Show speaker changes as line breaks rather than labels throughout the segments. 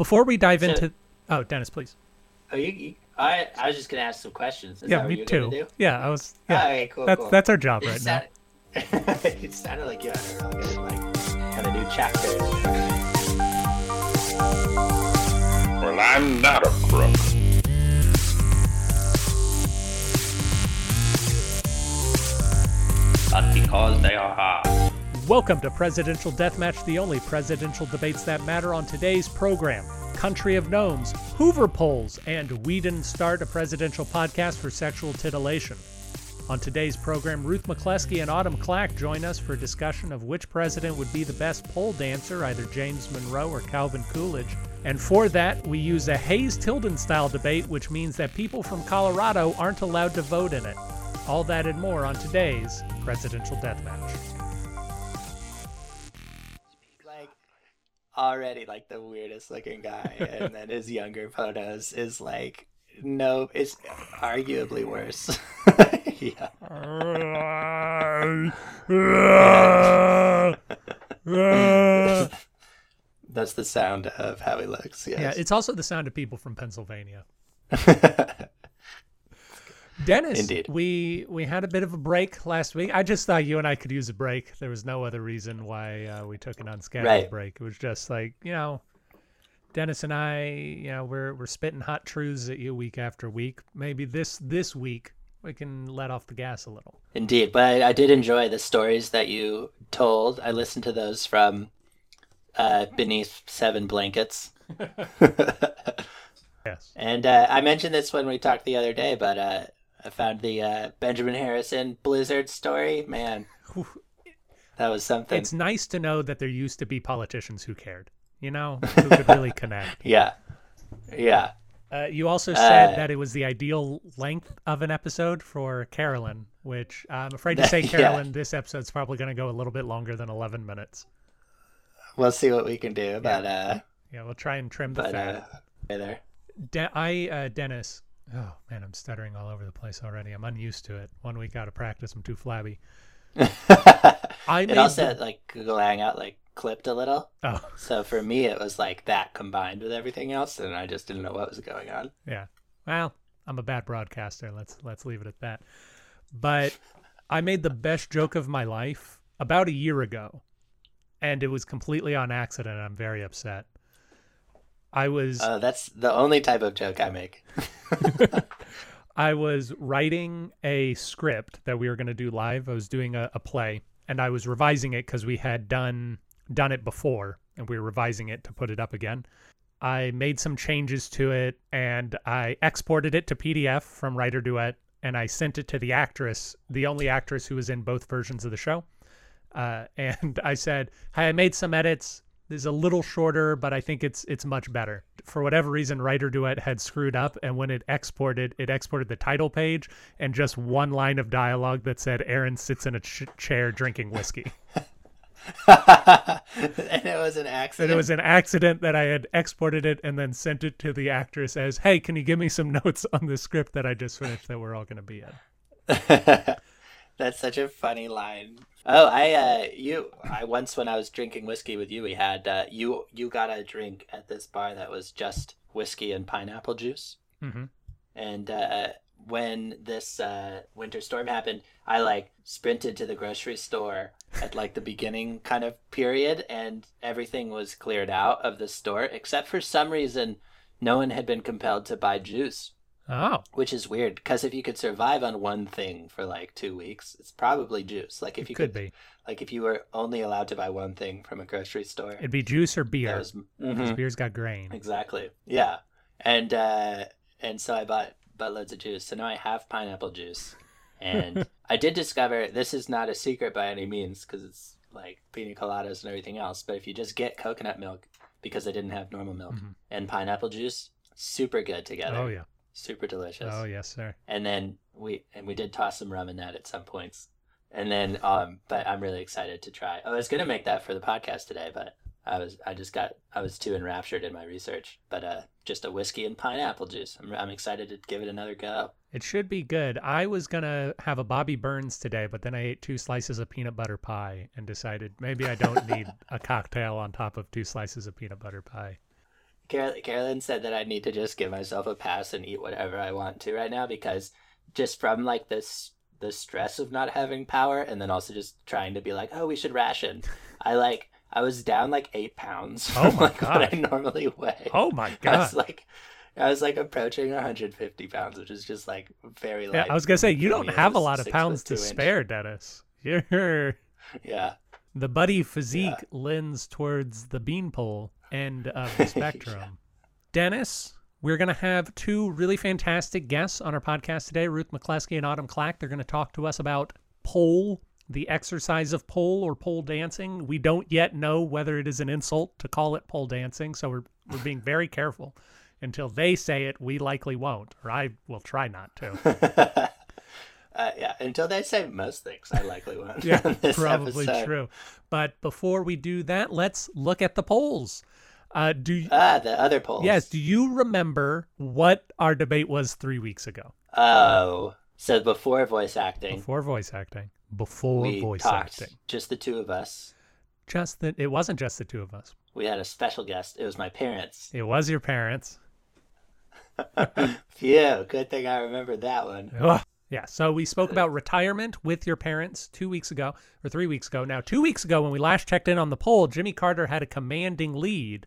before we dive
So-
into, oh, Dennis, please.
Oh, you, you, I, I was just gonna ask some questions. Is
yeah, me too. Yeah, I was. Yeah,
Okay, cool,
that's
cool.
that's our job right
just
now.
it sounded like you had a really good, like, kind of new chapter.
Well, I'm not a crook.
but because they are hard.
Welcome to Presidential Deathmatch, the only presidential debates that matter on today's program. Country of Gnomes, Hoover Polls, and We Didn't Start a Presidential Podcast for Sexual Titillation. On today's program, Ruth McCleskey and Autumn Clack join us for a discussion of which president would be the best pole dancer, either James Monroe or Calvin Coolidge. And for that, we use a Hayes Tilden style debate, which means that people from Colorado aren't allowed to vote in it. All that and more on today's Presidential Deathmatch.
Already like the weirdest looking guy and then his younger photos is like no it's arguably worse yeah that's the sound of how he looks yes.
Yeah, it's also the sound of people from Pennsylvania. Dennis,
Indeed.
we we had a bit of a break last week. I just thought you and I could use a break. There was no other reason why uh, we took an unscheduled
Right.
break. It was just like you know, Dennis and I, you know, we're we're spitting hot truths at you week after week. Maybe this this week we can let off the gas a little.
indeed but I, I did enjoy the stories that you told i listened to those from uh beneath seven blankets
Yes.
And uh, I mentioned this when we talked the other day, but uh, I found the uh, Benjamin Harrison Blizzard story. Man, that was something.
It's nice to know that there used to be politicians who cared. You know, who could really connect.
Yeah, yeah.
Uh, you also said
Uh,
that it was the ideal length of an episode for Carolyn, which I'm afraid to say,
Yeah.
Carolyn, this episode's probably going to go a little bit longer than 11 minutes.
We'll see what we can do, but uh,
Yeah, we'll try and trim the
but
fat.
uh, hey there.
De- I, uh, Dennis, oh man, I'm stuttering all over the place already. I'm unused to it. One week out of practice, I'm too flabby. I
it also
the-
like Google Hangout like clipped a little,
Oh,
so for me it was like that combined with everything else, and I just didn't know what was going on.
yeah. Well, I'm a bad broadcaster. Let's let's leave it at that. But I made the best joke of my life about a year ago, and it was completely on accident. I'm very upset. I was
Uh, that's the only type of joke I make.
I was writing a script that we were going to do live. I was doing a, a play, and I was revising it because we had done done it before, and we were revising it to put it up again. I made some changes to it, and I exported it to PDF from WriterDuet, and I sent it to the actress, the only actress who was in both versions of the show. Uh, and I said, "Hey, I made some edits. Is a little shorter, but I think it's it's much better." For whatever reason, WriterDuet had screwed up, and when it exported, it exported the title page and just one line of dialogue that said, "Aaron sits in a ch chair drinking whiskey."
and it was an accident.
And it was an accident that I had exported it and then sent it to the actress as, "Hey, can you give me some notes on the script that I just finished that we're all going to be in?"
That's such a funny line. Oh, I uh you I once when I was drinking whiskey with you, we had uh you you got a drink at this bar that was just whiskey and pineapple juice.
hmm
And uh when this uh winter storm happened, I like sprinted to the grocery store at like the beginning kind of period and everything was cleared out of the store except for some reason no one had been compelled to buy juice
Oh,
which is weird because if you could survive on one thing for like two weeks, it's probably juice. Like if you
could
could,
be.
like if you were only allowed to buy one thing from a grocery store,
It'd be juice or beer.
was
because
Mhm.
beer's got grain.
exactly yeah. And uh, and so I bought bought loads of juice. So now I have pineapple juice, and I did discover this is not a secret by any means because it's like pina coladas and everything else. But if you just get coconut milk because I didn't have normal milk
Mhm.
and pineapple juice, super good together.
Oh yeah.
Super delicious.
Oh yes, sir.
and then we and we did toss some rum in that at some points and then um but i'm really excited to try i was gonna make that for the podcast today but i was i just got i was too enraptured in my research but uh just a whiskey and pineapple juice i'm, I'm excited to give it another go
It should be good. I was gonna have a Bobby Burns today, but then I ate two slices of peanut butter pie and decided maybe I don't need a cocktail on top of two slices of peanut butter pie.
Carol- Carolyn said that I need to just give myself a pass and eat whatever I want to right now because just from like this the stress of not having power and then also just trying to be like, oh, we should ration. I like I was down like eight pounds.
Oh
from,
my
like, What I normally weigh.
Oh my
I
god.
was like, I was like approaching 150 pounds, which is just like very light.
Yeah, I was gonna say you don't have a lot of pounds to
inch.
spare, Dennis. You're
Yeah,
the buddy physique lends towards the beanpole end of the spectrum. Dennis, we're going to have two really fantastic guests on our podcast today Ruth McCleskey and Autumn Clack. They're going to talk to us about pole, the exercise of pole or pole dancing. We don't yet know whether it is an insult to call it pole dancing, so we're, we're being very careful. Until they say it, we likely won't, or I will try not to.
uh, yeah. Until they say most things, I likely won't.
Yeah, probably
episode.
true. But before we do that, let's look at the polls. Uh, do you,
Ah, the other polls.
yes? Do you remember what our debate was three weeks ago?
Oh, so before voice acting,
Before voice acting. Before
we
voice
talked
acting.
just the two of us.
Just that it wasn't just the two of us.
We had a special guest. It was my parents.
It was your parents.
Phew, good thing I remembered that one.
Ugh. Yeah. So we spoke about retirement with your parents two weeks ago or three weeks ago. Now, two weeks ago, when we last checked in on the poll, Jimmy Carter had a commanding lead.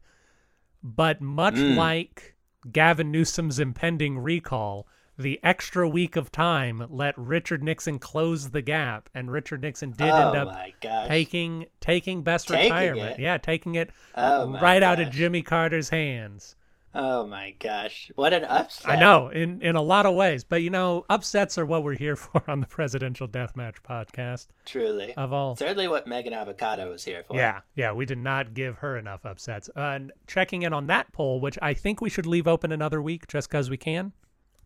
But much
Mm.
like Gavin Newsom's impending recall, the extra week of time let Richard Nixon close the gap, and Richard Nixon did
oh
end up taking taking best
Taking
retirement.
it?
Yeah, taking it
Oh
right out of. Jimmy Carter's hands.
Oh my gosh. What an upset.
I know in in a lot of ways, but you know, upsets are what we're here for on the Presidential Deathmatch podcast
Truly.
of all.
Certainly what Megan Avocado was here for.
Yeah, yeah, we did not give her enough upsets. Uh, and checking in on that poll, which I think we should leave open another week just because we can.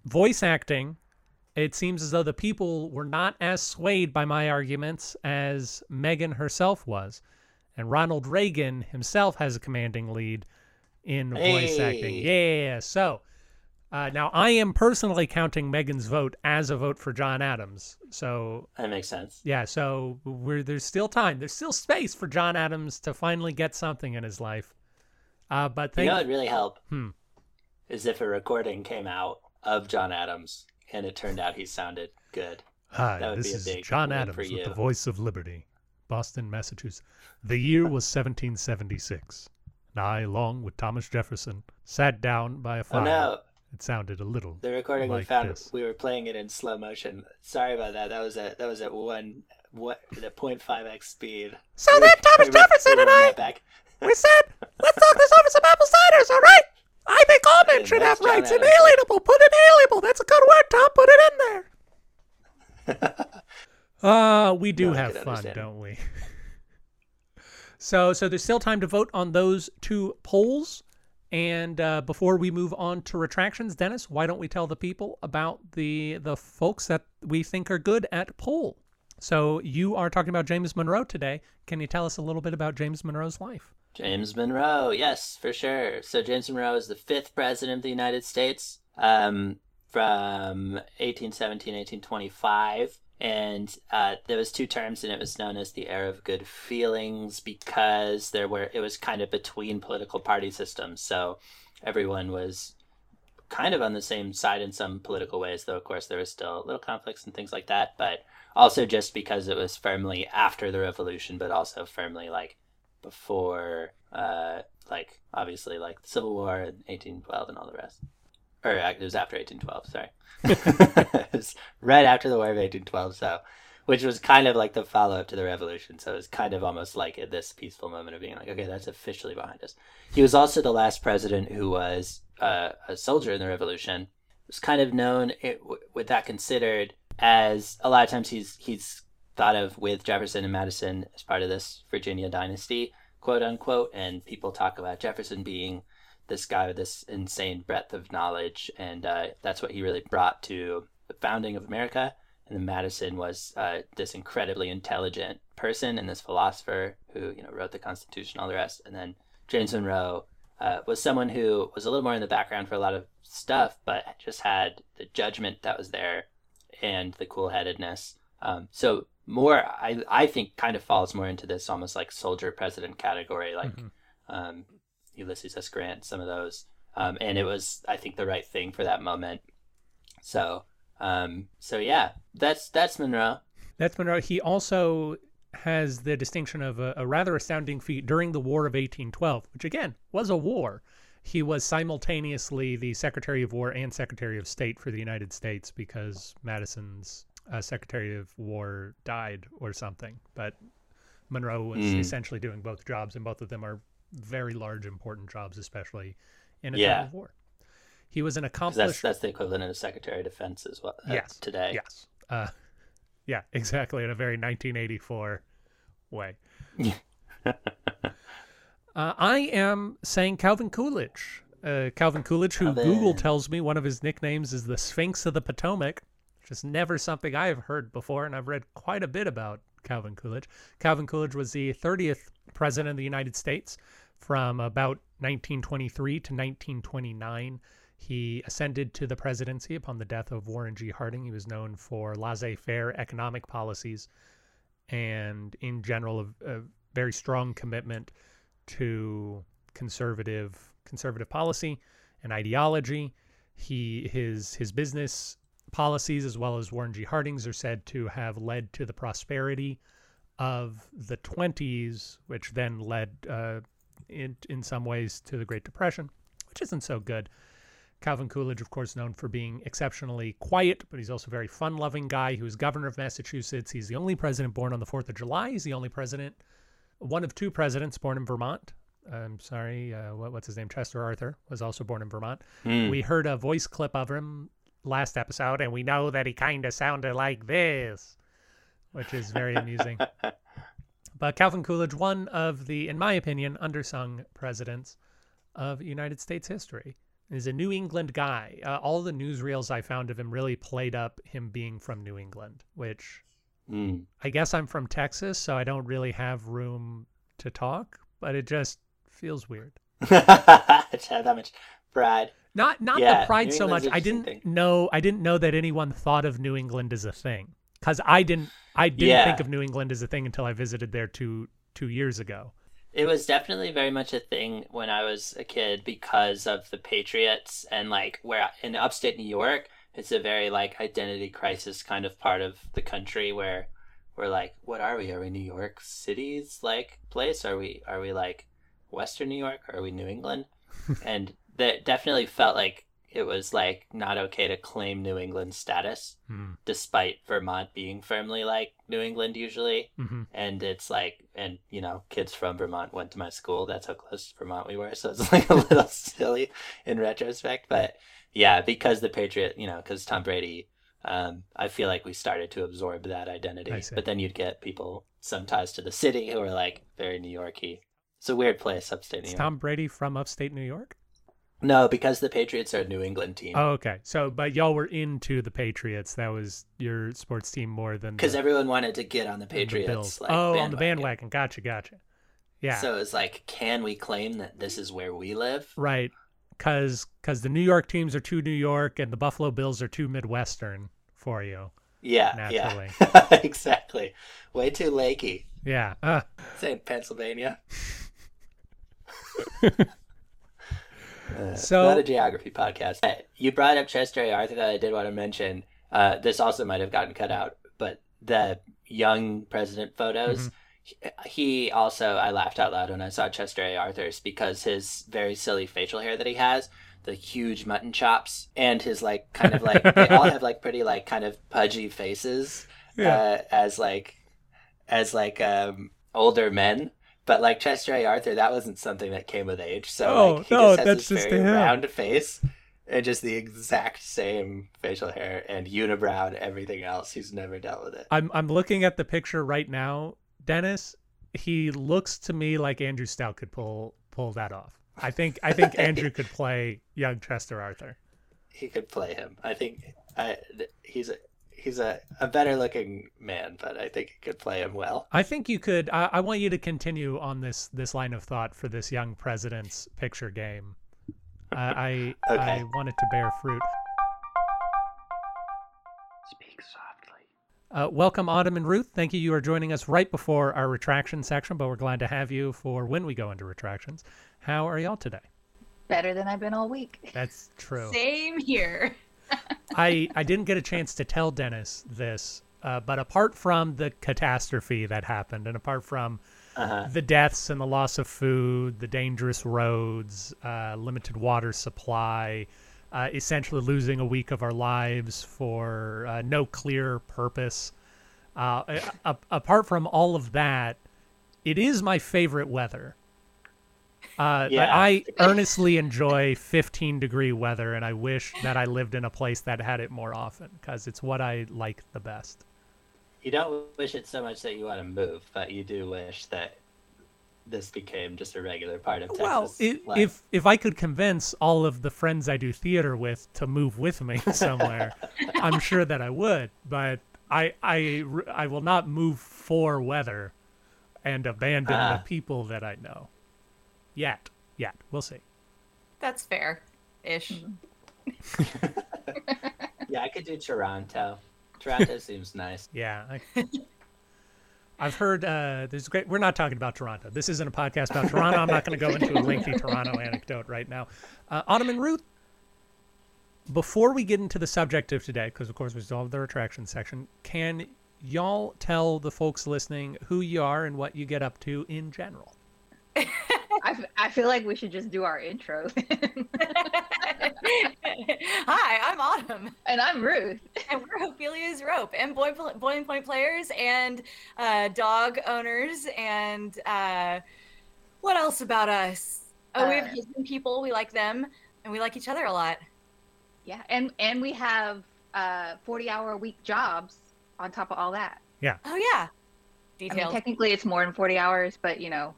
Voice acting, it seems as though the people were not as swayed by my arguments as Megan herself was. And Ronald Reagan himself has a commanding lead in voice acting. Yeah. So uh, now I am personally counting Megan's vote as a vote for John Adams. So
That makes sense.
yeah, so we're there's still time. There's still space for John Adams to finally get something in his life. Uh, but
You
thank
know would really help?
Hmm.
Is if a recording came out of John Adams and it turned out he sounded good.
Hi, this is John Adams with the Voice of Liberty, Boston, Massachusetts. The year was 1776. And I, along with Thomas Jefferson, sat down by a
Oh
fire.
no.
It sounded a little.
The recording we found
this.
we were playing it in slow motion. Sorry about that. That was at that was at one what the 0.5x speed.
So then Thomas
We-
Jefferson
we
and I,
back.
we said, let's talk this over some apple ciders, all right? I think all men should have
John
rights.
Adams.
Inalienable. Put inalienable. That's a good word, Tom. Put it in there. Uh, we do
No,
have fun,
understand.
don't we? so, so there's still time to vote on those two polls. And uh, before we move on to retractions, Dennis, why don't we tell the people about the the folks that we think are good at poll? So you are talking about James Monroe today. Can you tell us a little bit about James Monroe's life?
James Monroe, yes, for sure. So James Monroe is the fifth president of the United States um, from 1817 1825. And uh, there was two terms, and it was known as the era of good feelings because there were it was kind of between political party systems. So everyone was kind of on the same side in some political ways, though of course there was still little conflicts and things like that. But also just because it was firmly after the revolution, but also firmly like before, uh, like obviously like the Civil War and 1812 and all the rest. Or uh, it was after 1812. Sorry, it was right after the War of 1812. So, which was kind of like the follow up to the revolution. So it was kind of almost like at this peaceful moment of being like, okay, that's officially behind us. He was also the last president who was uh, a soldier in the revolution. Was kind of known, it, with that considered, as a lot of times he's he's thought of with Jefferson and Madison as part of this Virginia dynasty, quote unquote. And people talk about Jefferson being this guy with this insane breadth of knowledge, and uh, that's what he really brought to the founding of America. And then Madison was uh, this incredibly intelligent person and this philosopher who you know wrote the Constitution, all the rest. And then James Monroe uh, was someone who was a little more in the background for a lot of stuff, but just had the judgment that was there and the cool headedness. Um, so more, I I think, kind of falls more into this almost like soldier president category, like
Mhm.
um, Ulysses S. Grant, some of those. um, and it was I think the right thing for that moment. So um, so yeah, that's that's Monroe.
That's Monroe. He also has the distinction of a, a rather astounding feat during the War of 1812, which again was a war. He was simultaneously the Secretary of War and Secretary of State for the United States because Madison's uh, Secretary of War died or something. But Monroe was
Mm.
essentially doing both jobs, and both of them are very large, important jobs, especially in a
Yeah.
time of war. He was an accomplished.
That's that's the equivalent of Secretary of Defense as well. uh,
yes
today.
Yes. Uh, yeah, exactly. In a very 1984 way. uh, I am saying Calvin Coolidge. Uh, Calvin Coolidge, who
Calvin.
Google tells me one of his nicknames is the Sphinx of the Potomac, which is never something I have heard before, and I've read quite a bit about Calvin Coolidge. Calvin Coolidge was the 30th president of the United States from about 1923 to 1929. He ascended to the presidency upon the death of Warren G. Harding. He was known for laissez faire economic policies and, in general, a, a very strong commitment to conservative conservative policy and ideology. He his his business policies as well as Warren G. Harding's are said to have led to the prosperity of the 20s, which then led uh, in in some ways to the Great Depression, which isn't so good. Calvin Coolidge, of course, known for being exceptionally quiet, but he's also a very fun-loving guy. He was governor of Massachusetts. He's the only president born on the 4th of July. He's the only president, one of two presidents born in Vermont. I'm sorry, uh, what, what's his name? Chester Arthur was also born in Vermont.
Hmm.
We heard a voice clip of him last episode, and we know that he kind of sounded like this, which is very amusing. But Calvin Coolidge, one of the, in my opinion, undersung presidents of United States history, is a New England guy. Uh, all the newsreels I found of him really played up him being from New England, which
Hmm.
I guess I'm from Texas, so I don't really have room to talk, but it just feels weird.
It's that much pride.
Not not
Yeah,
the pride
New
so much. I didn't
thing.
know I didn't know that anyone thought of New England as a thing because I didn't I didn't
Yeah.
think of New England as a thing until I visited there two two years ago.
It was definitely very much a thing when I was a kid because of the Patriots and like where in upstate New York, it's a very like identity crisis kind of part of the country where we're like, what are we? Are we New York City's like place? Are we are we like Western New York? Are we New England? and that definitely felt like it was like not okay to claim New England status,
Hmm.
despite Vermont being firmly like New England usually.
Hmm
and it's like and you know kids from vermont went to my school. That's how close to vermont we were. So it's like a little silly in retrospect. But yeah because the patriot you know because tom brady um, i feel like we started to absorb that identity. But then you'd get people some ties to the city who are like very new yorky. It's a weird place upstate new
Is
york.
Tom Brady from upstate New York?
No because the patriots are a new england team
Oh, okay. So, but y'all were into the Patriots. That was your sports team more than
because everyone wanted to get on the
the
patriots
Bills.
like,
oh, on the bandwagon. Gotcha, gotcha. Yeah,
so it's like can we claim that this is where we live
right. Because because the New York teams are too New York and the Buffalo Bills are too Midwestern for you.
Yeah,
Naturally.
yeah, exactly. Way too lakey.
Yeah. Uh,
Pennsylvania. Uh,
So-
not a geography podcast. You brought up Chester A. Arthur that I did want to mention. Uh, this also might have gotten cut out, but the young president photos. he- He also, I laughed out loud when I saw Chester A. Arthur's because his very silly facial hair that he has, the huge mutton chops, and his like kind of like they all have like pretty like kind of pudgy faces
Yeah.
uh, as like as like um older men. But like Chester A. Arthur, that wasn't something that came with age. So
Oh,
like he
no,
just has
that's
this
just
very
him.
round face and just the exact same facial hair and unibrow and everything else. He's never dealt with it.
I'm I'm looking at the picture right now, Dennis. He looks to me like Andrew Stout could pull pull that off. I think I think Andrew could play young Chester Arthur.
He could play him. I think I, he's he's a, a better looking man, but I think he could play him well.
I think you could. I, I want you to continue on this this line of thought for this young president's picture game. I I,
Okay.
I want it to bear fruit.
Speak softly.
Uh, welcome, Autumn and Ruth. Thank you. You are joining us right before our retraction section, but we're glad to have you for when we go into retractions. How are y'all today?
Better than I've been all week.
That's true.
Same here.
I I didn't get a chance to tell Dennis this, uh, but apart from the catastrophe that happened, and apart from
Uh-huh.
the deaths and the loss of food, the dangerous roads, uh, limited water supply, uh, essentially losing a week of our lives for uh, no clear purpose. Uh, apart from all of that, it is my favorite weather. Uh,
Yeah.
I earnestly enjoy 15 degree weather, and I wish that I lived in a place that had it more often because it's what I like the best.
You don't wish it so much that you want to move, but you do wish that this became just a regular part of Texas.
Well, i
life.
if if I could convince all of the friends I do theater with to move with me somewhere, I'm sure that I would. But I I I will not move for weather and abandon
Ah.
the people that I know. Yet, yet we'll see.
That's fair ish.
yeah, I could do Toronto. Toronto seems nice.
Yeah. I, I've heard uh, there's great. We're not talking about Toronto. This isn't a podcast about Toronto. I'm not going to go into a lengthy Toronto anecdote right now. Uh, Autumn and Ruth, before we get into the subject of today, because of course we still have the retraction section, can y'all tell the folks listening who you are and what you get up to in general?
I, f- I feel like we should just do our intro.
Hi, I'm Autumn,
and I'm Ruth.
and we're Ophelia's Rope, and boy, boiling point players, and uh, dog owners, and uh, what else about us? Oh, we have
Uh,
husband people. We like them, and we like each other a lot.
Yeah, and and we have uh 40 hour a week jobs on top of all that. Yeah.
Oh yeah,
I mean,
details.
technically it's more than 40 hours, but you know,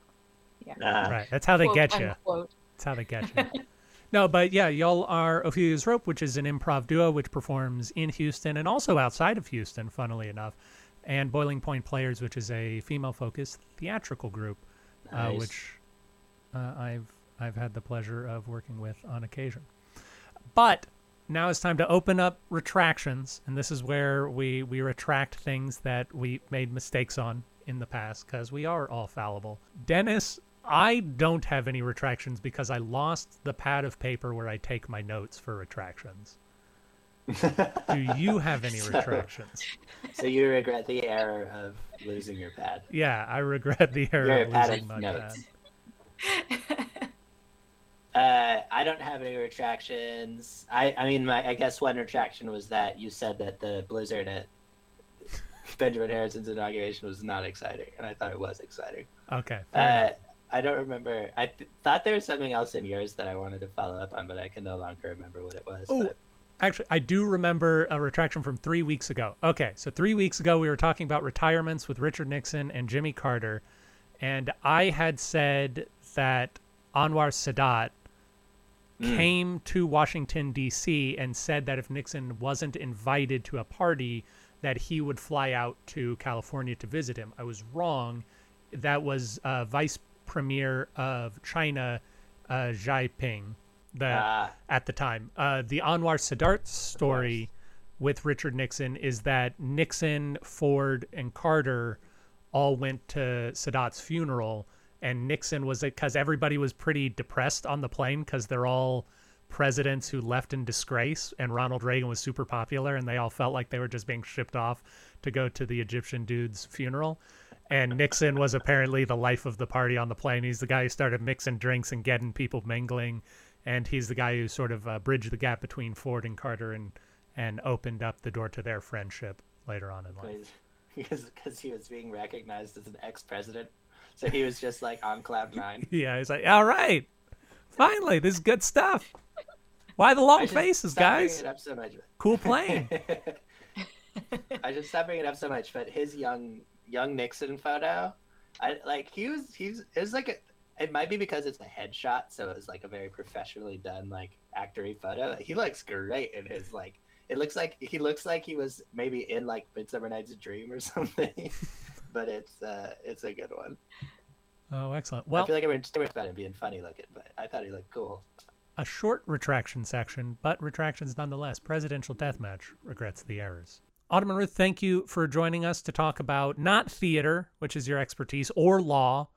Uh,
right. That's how they
Quote,
get you.
unquote.
That's how they get you. no, but yeah, y'all are Ophelia's Rope, which is an improv duo which performs in Houston and also outside of Houston, funnily enough, and Boiling Point Players, which is a female-focused theatrical group, uh, which uh, I've I've had the pleasure of working with on occasion. But now it's time to open up retractions, and this is where we we retract things that we made mistakes on in the past because we are all fallible. Dennis, I don't have any retractions because I lost the pad of paper where I take my notes for retractions. Do you have any
So-
retractions?
so you regret the error of losing your pad.
Yeah, I regret the error of losing my
notes.
pad.
Uh, I don't have any retractions. I, I mean, my, I guess one retraction was that you said that the blizzard at Benjamin Harrison's inauguration was not exciting, and I thought it was exciting.
Okay.
Uh. I don't remember. I th- thought there was something else in yours that I wanted to follow up on, but I can no longer remember what it was.
Oh,
but-
Actually, I do remember a retraction from three weeks ago. Okay, so three weeks ago we were talking about retirements with Richard Nixon and Jimmy Carter, and I had said that Anwar Sadat
Mm.
came to Washington D.C. and said that if Nixon wasn't invited to a party, that he would fly out to California to visit him. I was wrong. That was uh, Vice Premier of China, uh, Xi Jinping. The
Ah,
at the time. Uh, the Anwar Sadat story with Richard Nixon is that Nixon, Ford, and Carter all went to Sadat's funeral, and Nixon was it because everybody was pretty depressed on the plane because they're all presidents who left in disgrace, and Ronald Reagan was super popular, and they all felt like they were just being shipped off to go to the Egyptian dude's funeral. And Nixon was apparently the life of the party on the plane. He's the guy who started mixing drinks and getting people mingling and he's the guy who sort of uh, bridged the gap between Ford and Carter and and opened up the door to their friendship later on in life.
because because he was being recognized as an ex-president, so he was just like on cloud nine.
Yeah, he's like, all right, finally, this is good stuff. Why the long faces, guys?
It up so much.
Cool plane.
I just stop bringing it up so much, but his young young Nixon photo, I like he was he's it was like a it might be because it's a headshot, so it was like a very professionally done like actory photo. He looks great in his like it looks like he looks like he was maybe in like Midsummer Night's Dream or something. but it's uh it's a good one.
Oh, excellent.
I feel like everyone's talking about him being funny looking, but I thought he looked cool.
a short retraction section, but retractions nonetheless. Presidential deathmatch regrets the errors. Autumn and Ruth, thank you for joining us to talk about not theater, which is your expertise, or law,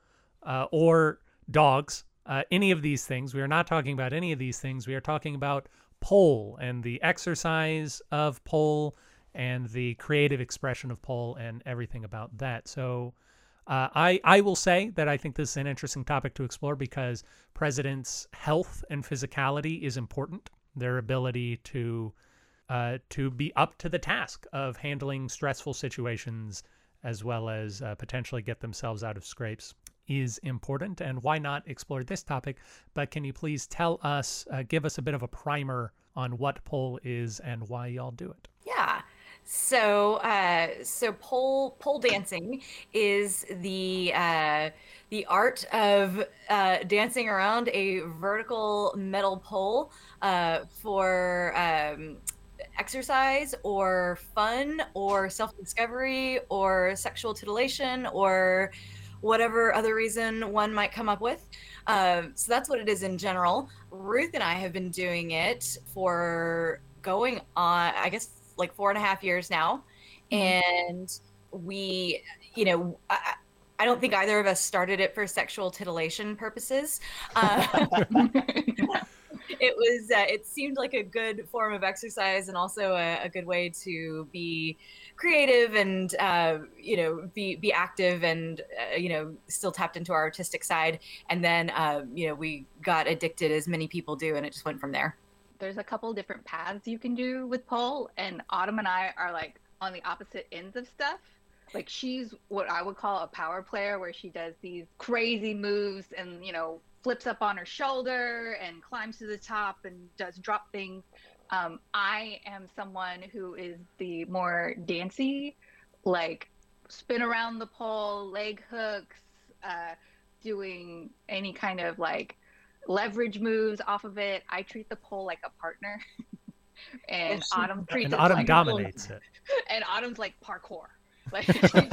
uh, or dogs, uh, any of these things. We are not talking about any of these things. We are talking about pole and the exercise of pole and the creative expression of pole and everything about that. So uh, I I will say that I think this is an interesting topic to explore because presidents' health and physicality is important. Their ability to uh, to be up to the task of handling stressful situations as well as uh, potentially get themselves out of scrapes is important. And why not explore this topic? But can you please tell us, uh, give us a bit of a primer on what pole is and why y'all do it?
Yeah. So, uh, so pole pole dancing is the uh, the art of uh, dancing around a vertical metal pole uh, for um, exercise or fun or self discovery or sexual titillation or whatever other reason one might come up with. Um, so that's what it is in general. Ruth and I have been doing it for going on, I guess, like four and a half years now. And we, you know, I, I don't think either of us started it for sexual titillation purposes. Uh, it was, uh, it seemed like a good form of exercise and also a, a good way to be creative and uh, you know be be active and uh, you know still tapped into our artistic side and then uh, you know we got addicted as many people do and it just went from there
There's a couple different paths you can do with pole, and Autumn and I are like on the opposite ends of stuff. Like she's what I would call a power player, where she does these crazy moves and you know flips up on her shoulder and climbs to the top and does drop things. Um, I am someone who is the more dancey, like spin around the pole, leg hooks, uh, doing any kind of like leverage moves off of it. I treat the pole like a partner. and
she-
Autumn treats
And
it
Autumn
like
dominates it.
and Autumn's like parkour. Like she,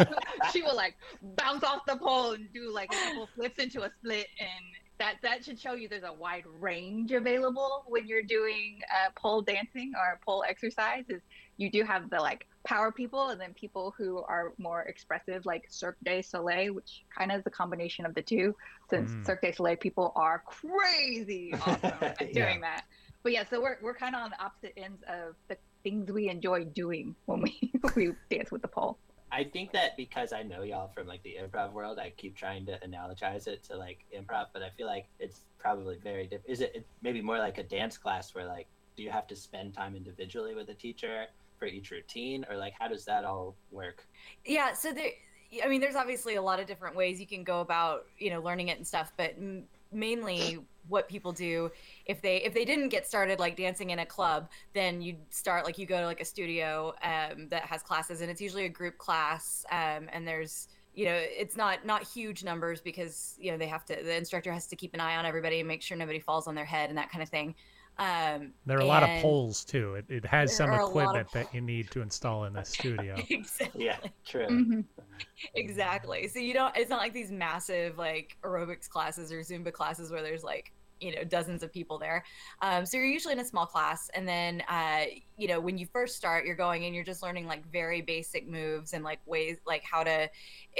she will like bounce off the pole and do like a couple flips into a split, and that that should show you there's a wide range available when you're doing uh, pole dancing or pole exercises. You do have the like power people, and then people who are more expressive, like Cirque du Soleil, which kind of is a combination of the two. Since
Mm.
Cirque du Soleil people are crazy awesome at
Yeah.
doing that. But yeah, so we're we're kind of on the opposite ends of the things we enjoy doing when we we dance with the pole.
I think that because I know y'all from like the improv world, I keep trying to analogize it to like improv, but I feel like it's probably very different. Is it, maybe more like a dance class where like do you have to spend time individually with a teacher for each routine, or like how does that all work?
yeah so there i mean there's obviously a lot of different ways you can go about you know learning it and stuff but mainly what people do if they if they didn't get started like dancing in a club then you start like you go to like a studio um, that has classes and it's usually a group class um, and there's you know it's not not huge numbers because you know they have to the instructor has to keep an eye on everybody and make sure nobody falls on their head and that kind of thing um,
There are a lot of poles too. It, it has some
are a lot of
equipment that you need to install in the studio.
exactly
Yeah, true.
Mm-hmm.
exactly so you don't it's not like these massive like aerobics classes or zumba classes where there's like you know dozens of people there um, so you're usually in a small class and then uh, you know when you first start you're going and you're just learning like very basic moves and like ways like how to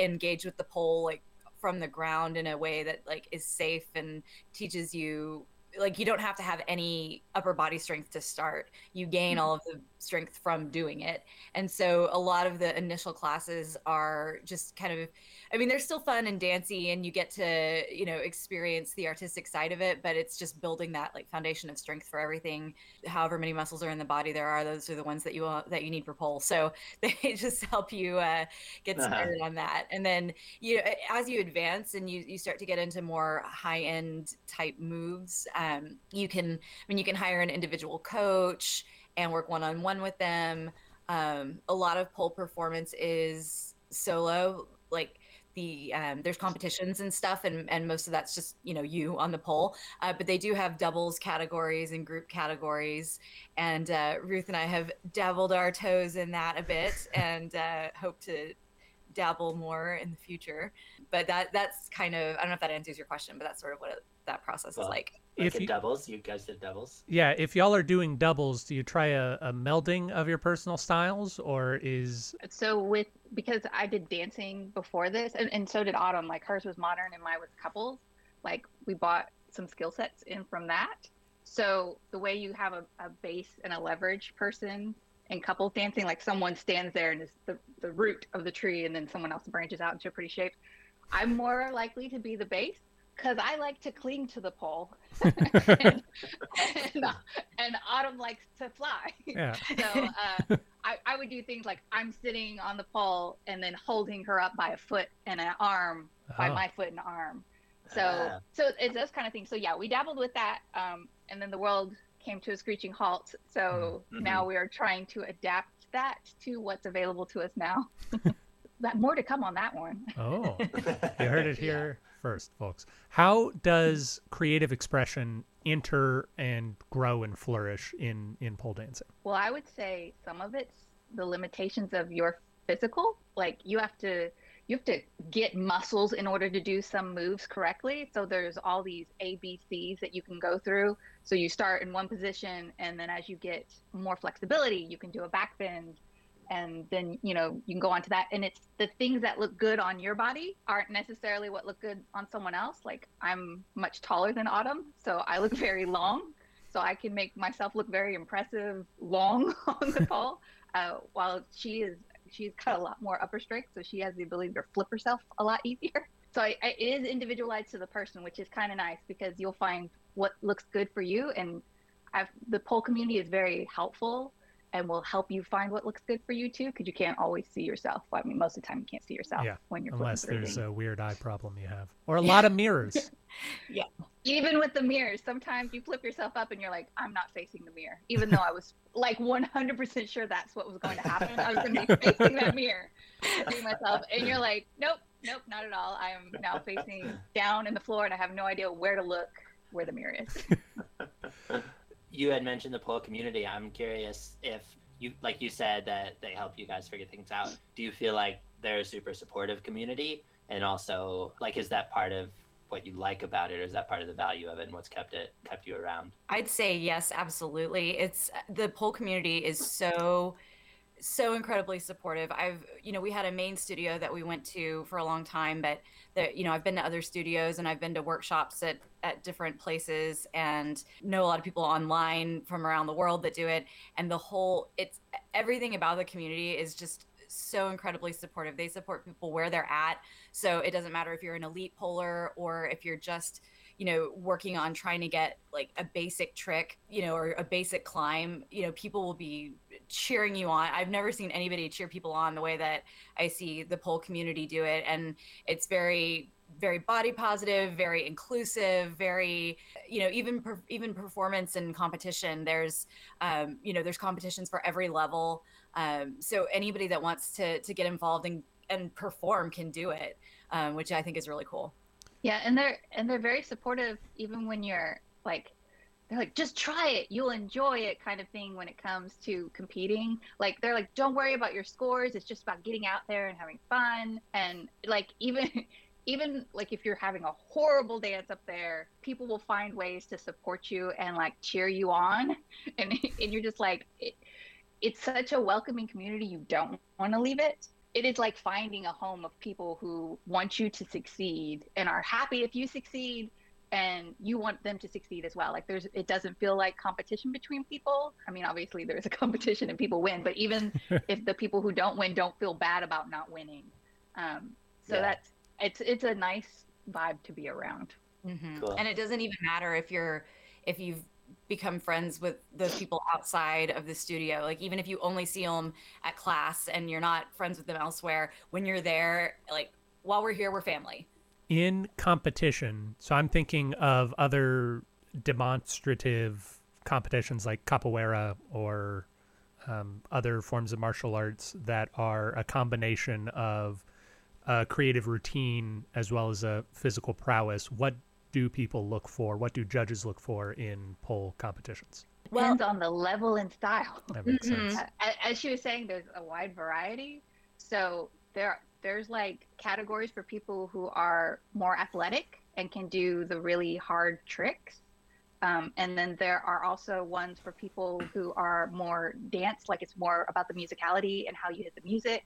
engage with the pole like from the ground in a way that like is safe and teaches you like you don't have to have any upper body strength to start. You gain all of the strength from doing it. And so a lot of the initial classes are just kind of i mean they're still fun and dancy and you get to you know experience the artistic side of it but it's just building that like foundation of strength for everything. However many muscles are in the body there are those are the ones that you want that you need for pole so they just help you uh, get
Uh-huh.
started on that. And then you know as you advance and you, you start to get into more high end type moves um, you can i mean you can hire an individual coach and work one on one with them. Um, a lot of pole performance is solo, like the um, there's competitions and stuff, and and most of that's just you know you on the pole. Uh, but they do have doubles categories and group categories, and uh, Ruth and I have dabbled our toes in that a bit, and uh, hope to dabble more in the future. But that that's kind of I don't know if that answers your question, but that's sort of what it, that process
Well,
is like.
Like
If
the
you-
doubles, you guys did doubles.
Yeah, if y'all are doing doubles, do you try a, a melding of your personal styles, or is
So with because I did dancing before this, and, and so did Autumn. Like hers was modern and mine was couples. Like we bought some skill sets in from that. So the way you have a, a base and a leverage person in couples dancing, like someone stands there and is the, the root of the tree, and then someone else branches out into a pretty shape. I'm more likely to be the base because I like to cling to the pole, and, and, and, Autumn likes to fly.
Yeah.
So uh, I, I would do things like I'm sitting on the pole and then holding her up by a foot and an arm by
Oh.
my foot and arm. So
Ah.
so it's those kind of things. So yeah, we dabbled with that, um, and then the world came to a screeching halt. So
Mhm.
now we are trying to adapt that to what's available to us now. that more to come on that one.
Oh, you heard it here first, folks. How does creative expression enter and grow and flourish in in pole dancing?
Well, I would say some of it's the limitations of your physical. Like you have to you have to get muscles in order to do some moves correctly. So there's all these ABCs that you can go through. So you start in one position and then as you get more flexibility, you can do a back bend and then you know you can go on to that and it's the things that look good on your body aren't necessarily what look good on someone else like i'm much taller than autumn so i look very long so I can make myself look very impressive long on the pole. Uh, while she is, she's got a lot more upper strength, so she has the ability to flip herself a lot easier. So I, I, it is individualized to the person, which is kind of nice because you'll find what looks good for you. And I've, the pole community is very helpful and will help you find what looks good for you too, because you can't always see yourself. Well, I mean, most of the time you can't see yourself
Yeah,
when you're
Unless there's
things.
a weird eye problem you have, or a lot of mirrors. Yeah.
Even with the mirrors, sometimes you flip yourself up and you're like, I'm not facing the mirror, even though I was like 100% sure that's what was going to happen. I was going to be facing that mirror, myself, and you're like, nope, nope, not at all. I am now facing down in the floor, and I have no idea where to look where the mirror is.
you had mentioned the pole community. I'm curious if you, like you said, that they help you guys figure things out. Do you feel like they're a super supportive community? And also, like, is that part of what you like about it, or is that part of the value of it, and what's kept it kept you around?
I'd say yes, absolutely. It's the pole community is so so incredibly supportive. I've you know, we had a main studio that we went to for a long time, but that you know, I've been to other studios and I've been to workshops at at different places and know a lot of people online from around the world that do it and the whole it's everything about the community is just so incredibly supportive. They support people where they're at. So it doesn't matter if you're an elite polar or if you're just you know working on trying to get like a basic trick you know or a basic climb you know people will be cheering you on. I've never seen anybody cheer people on the way that i see the pole community do it. And it's very very body positive very inclusive very you know even per, even performance and competition there's um, you know there's competitions for every level. Um, so anybody that wants to to get involved and and perform can do it um, which i think is really cool.
Yeah, and they're and they're very supportive even when you're like they're like just try it, you'll enjoy it kind of thing when it comes to competing. Like they're like don't worry about your scores, it's just about getting out there and having fun. And like even even like if you're having a horrible dance up there, people will find ways to support you and like cheer you on. And and you're just like it, it's such a welcoming community. You don't want to leave it. It is like finding a home of people who want you to succeed and are happy if you succeed and you want them to succeed as well like there's it doesn't feel like competition between people i mean obviously there's a competition and people win but even if the people who don't win don't feel bad about not winning um, so
Yeah.
that's it's it's a nice vibe to be around
Mhm.
Cool.
And it doesn't even matter if you're if you've become friends with those people outside of the studio. Like even if you only see them at class and you're not friends with them elsewhere, when you're there, like while we're here, we're family.
In competition, so I'm thinking of other demonstrative competitions like capoeira or um, other forms of martial arts that are a combination of a creative routine as well as a physical prowess. What do people look for? What do judges look for in pole competitions?
Well,
depends on the level and style
That makes
Mhm.
sense.
As she was saying there's a wide variety so there there's like categories for people who are more athletic and can do the really hard tricks. Um, and then there are also ones for people who are more dance like it's more about the musicality and how you hit the music.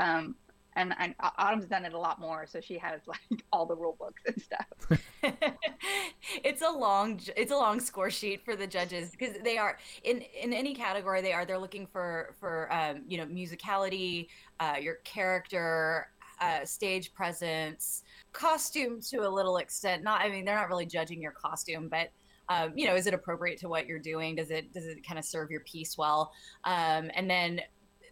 Um, and, and Autumn's done it a lot more, so she has like all the rule books and stuff.
it's a long it's a long score sheet for the judges because they are in in any category they are they're looking for for um, you know musicality, uh, your character, uh, stage presence, costume to a little extent. Not I mean they're not really judging your costume, but um, you know is it appropriate to what you're doing? Does it does it kind of serve your piece well? Um, and then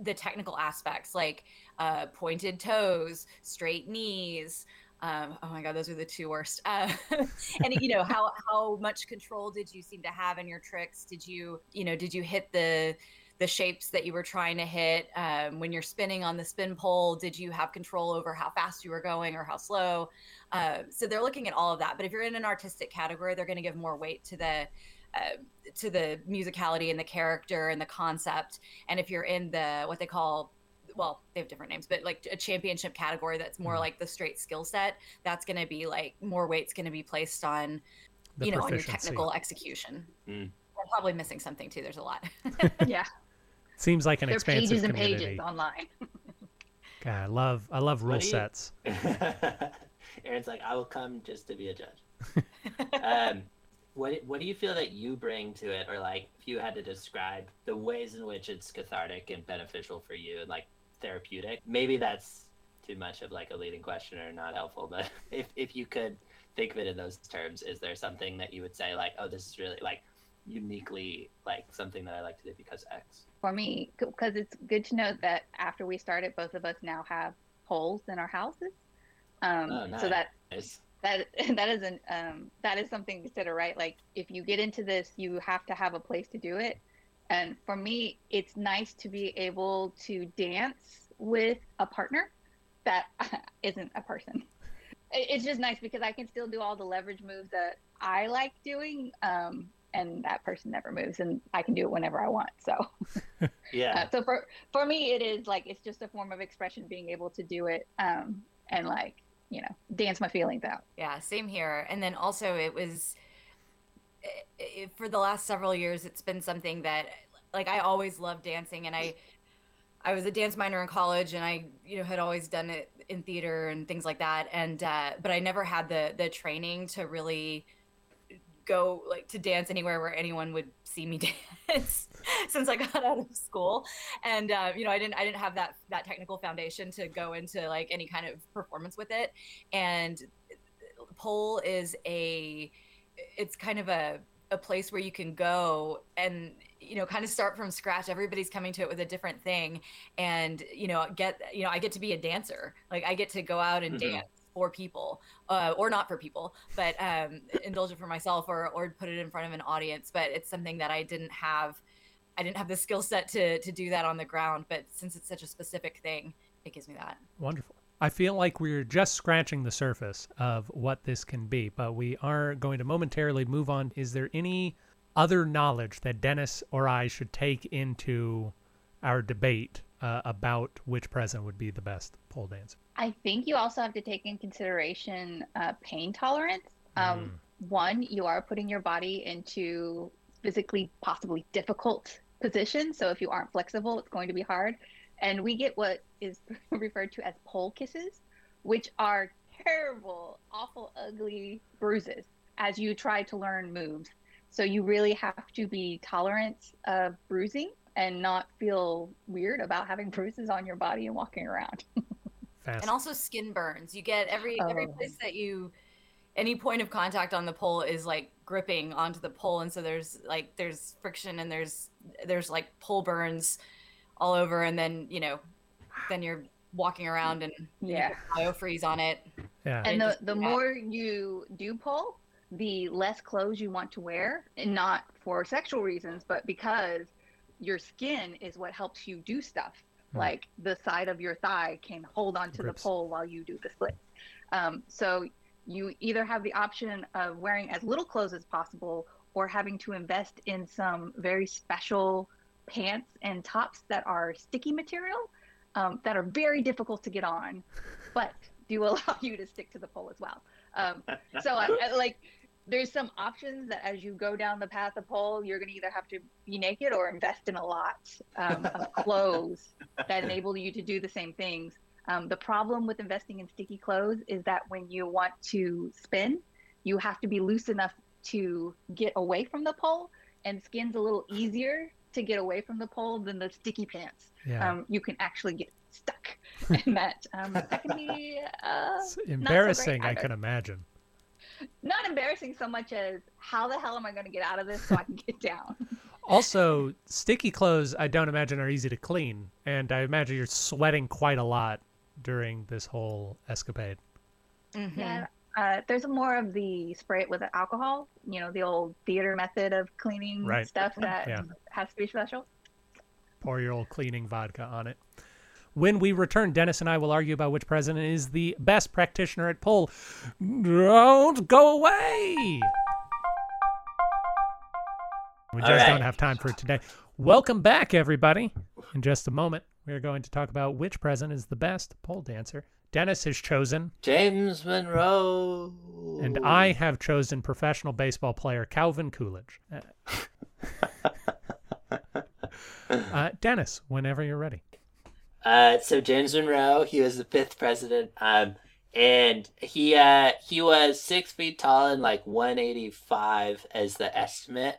the technical aspects like uh, pointed toes, straight knees. Um, oh my god, those are the two worst. Uh, and you know how how much control did you seem to have in your tricks? Did you you know did you hit the the shapes that you were trying to hit um, when you're spinning on the spin pole? Did you have control over how fast you were going or how slow? Uh, so they're looking at all of that. But if you're in an artistic category, they're going to give more weight to the uh, to the musicality and the character and the concept. And if you're in the what they call well, they have different names, but like a championship category that's more mm. like the straight skill set, that's going to be like more weight's going to be placed on, the you know, on your technical execution. Mm. I'm probably missing something too. There's a lot.
yeah.
Seems like an
there
expansive
pages
community.
and pages online.
God, I love I love rule sets.
Aaron's like, I will come just to be a judge. um, what what do you feel that you bring to it, or like if you had to describe the ways in which it's cathartic and beneficial for you, and like therapeutic? Maybe that's too much of like a leading question or not helpful, but if if you could think of it in those terms, is there something that you would say like, oh, this is really like uniquely like something that I like to do because X?
For me, because it's good to know that after we started, both of us now have poles in our houses. Um, oh, nice. So that that that is an um, that is something to consider, right? Like if you get into this, you have to have a place to do it. And for me, it's nice to be able to dance with a partner that isn't a person. It's just nice because I can still do all the leverage moves that I like doing, um, and that person never moves, and I can do it whenever I want. So,
yeah.
Uh, so for for me, it is like it's just a form of expression, being able to do it, um, and like you know dance my feelings out
yeah same here and then also it was it, it, for the last several years it's been something that like i always loved dancing and i i was a dance minor in college and i you know had always done it in theater and things like that and uh, but i never had the the training to really go like to dance anywhere where anyone would see me dance since I got out of school. And uh, you know, I didn't I didn't have that that technical foundation to go into like any kind of performance with it. And pole is a it's kind of a a place where you can go and you know kind of start from scratch everybody's coming to it with a different thing and you know get you know i get to be a dancer like i get to go out and mm-hmm. dance for people uh, or not for people, but um, indulge it for myself or, or put it in front of an audience. But it's something that I didn't have. I didn't have the skill set to to do that on the ground. But since it's such a specific thing, it gives me that.
Wonderful. I feel like we're just scratching the surface of what this can be, but we are going to momentarily move on. Is there any other knowledge that Dennis or I should take into our debate uh, about which present would be the best pole dancer?
I think you also have to take in consideration uh, pain tolerance. Um, mm. One, you are putting your body into physically possibly difficult positions. So if you aren't flexible, it's going to be hard. And we get what is referred to as pole kisses, which are terrible, awful, ugly bruises as you try to learn moves. So you really have to be tolerant of bruising and not feel weird about having bruises on your body and walking around.
And also skin burns. You get every oh. every place that you any point of contact on the pole is like gripping onto the pole and so there's like there's friction and there's there's like pole burns all over and then, you know, then you're walking around and
yeah,
freeze on it.
Yeah.
And, the the more you do pull, the less clothes you want to wear, and not for sexual reasons, but because your skin is what helps you do stuff. Hmm. Like the side of your thigh can hold onto Grips. the pole while you do the splits. Um, so you either have the option of wearing as little clothes as possible or having to invest in some very special pants and tops that are sticky material um, that are very difficult to get on, but do allow you to stick to the pole as well. Um, so I, I, like there's some options that as you go down the path of pole, you're going to either have to be naked or invest in a lot um, of clothes that enable you to do the same things. Um, the problem with investing in sticky clothes is that when you want to spin, you have to be loose enough to get away from the pole, and skin's a little easier to get away from the pole than the sticky pants.
Yeah.
Um, you can actually get stuck, and that um, that can be uh,
It's embarrassing, I can imagine.
not embarrassing so much as how the hell am I going to get out of this so I can get down?
Also, sticky clothes, I don't imagine are easy to clean, and I imagine you're sweating quite a lot during this whole escapade.
Mhm.
Yeah. Uh, there's more of the spray it with alcohol, you know, the old theater method of cleaning
Right.
stuff that
Yeah.
has to be special.
Pour your old cleaning vodka on it. When we return, Dennis and I will argue about which president is the best practitioner at pole. Don't go away. We
All
just don't have time for it today. Welcome back, everybody. In just a moment, we are going to talk about which president is the best pole dancer. Dennis has chosen,
James Monroe.
and I have chosen professional baseball player Calvin Coolidge. Uh, uh, Dennis, whenever you're ready.
Uh, so James Monroe, he was the fifth president. Um, and he uh he was six feet tall and like 185 as the estimate.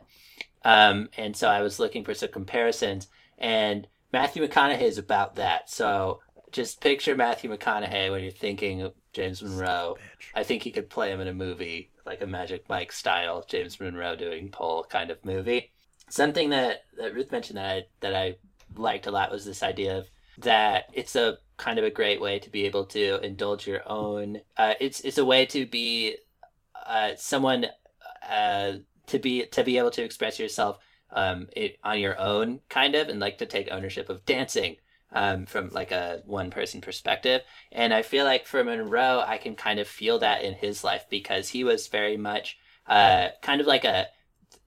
Um, and so I was looking for some comparisons, and Matthew McConaughey is about that. So just picture Matthew McConaughey when you're thinking of James Monroe. I think he could play him in a movie, like a Magic Mike style James Monroe doing pole kind of movie. Something that, that Ruth mentioned that I, that I liked a lot was this idea of that it's a kind of a great way to be able to indulge your own. Uh, it's it's a way to be uh, someone uh, to be to be able to express yourself um, it, on your own, kind of, and like to take ownership of dancing um, from like a one person perspective. And I feel like for Monroe, I can kind of feel that in his life because he was very much uh, kind of like a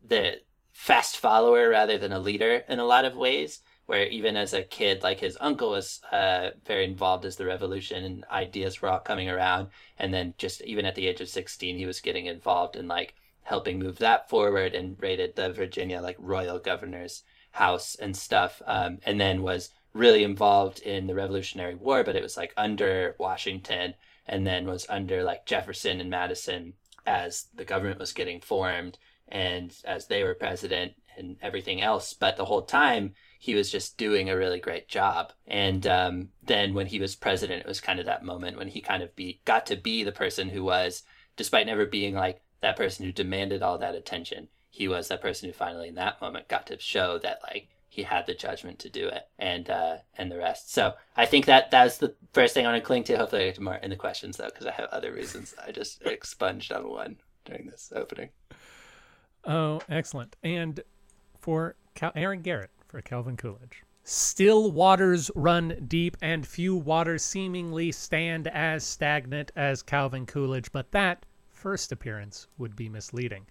the fast follower rather than a leader in a lot of ways where even as a kid, like his uncle was uh, very involved as the revolution and ideas were all coming around. And then just even at the age of 16, he was getting involved in like helping move that forward and raided the Virginia like royal governor's house and stuff. Um, and then was really involved in the Revolutionary War, but it was like under Washington and then was under like Jefferson and Madison as the government was getting formed and as they were president and everything else. But the whole time, he was just doing a really great job. And um, then when he was president, it was kind of that moment when he kind of be got to be the person who was, despite never being like that person who demanded all that attention, he was that person who finally in that moment got to show that like he had the judgment to do it and uh, and the rest. So I think that that's the first thing I want to cling to. Hopefully, I get to more in the questions though, because I have other reasons. I just expunged on one during this opening.
Oh, excellent. And for Cal- Aaron Garrett for Calvin Coolidge. Still waters run deep, and few waters seemingly stand as stagnant as Calvin Coolidge, but that first appearance would be misleading.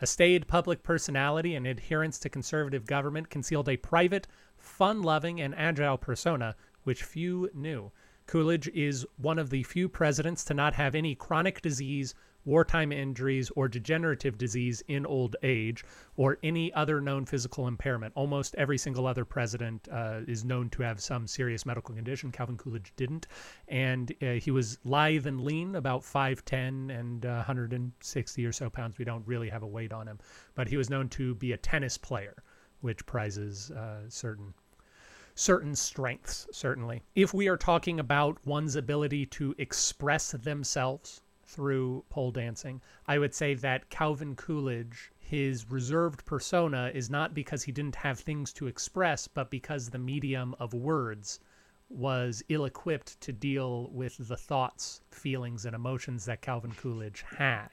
A staid public personality and adherence to conservative government concealed a private, fun loving, and agile persona which few knew. Coolidge is one of the few presidents to not have any chronic disease, wartime injuries, or degenerative disease in old age, or any other known physical impairment. Almost every single other president uh, is known to have some serious medical condition. Calvin Coolidge didn't. And uh, he was lithe and lean, about 5'10 and uh, 160 or so pounds. We don't really have a weight on him. But he was known to be a tennis player, which prizes uh, certain certain strengths, certainly. If we are talking about one's ability to express themselves through pole dancing, I would say that Calvin Coolidge, his reserved persona, is not because he didn't have things to express, but because the medium of words was ill equipped to deal with the thoughts, feelings, and emotions that Calvin Coolidge had.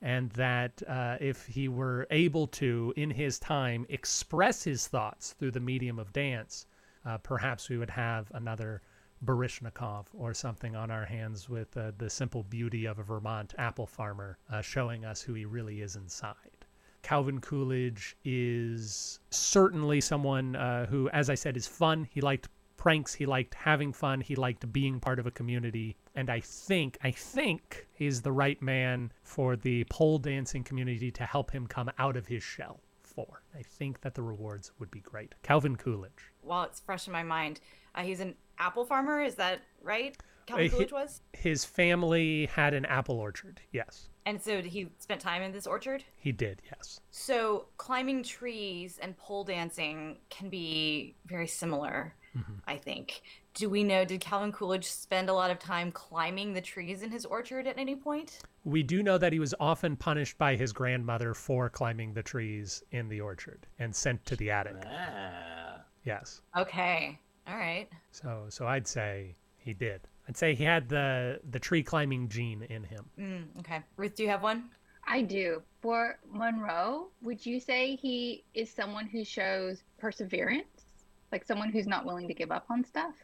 And that uh, if he were able to, in his time, express his thoughts through the medium of dance, uh, perhaps we would have another Baryshnikov or something on our hands with uh, the simple beauty of a Vermont apple farmer uh, showing us who he really is inside. Calvin Coolidge is certainly someone uh, who, as I said, is fun. He liked pranks. He liked having fun. He liked being part of a community. And I think, I think he's the right man for the pole dancing community to help him come out of his shell for. I think that the rewards would be great. Calvin Coolidge.
while it's fresh in my mind, uh, he's an apple farmer. Is that right? Calvin
Uh,
Coolidge was,
His family had an apple orchard. Yes,
and so he spent time in this orchard.
he did. Yes.
So climbing trees and pole dancing can be very similar,
Mhm.
I think. Do we know, did Calvin Coolidge spend a lot of time climbing the trees in his orchard at any point?
We do know that he was often punished by his grandmother for climbing the trees in the orchard and sent to the attic.
Ah.
Yes.
Okay. All right.
So so I'd say he did. I'd say he had the the tree climbing gene in him.
Mm, okay. Ruth, do you have one?
I do. For Monroe, would you say he is someone who shows perseverance? Like someone who's not willing to give up on stuff?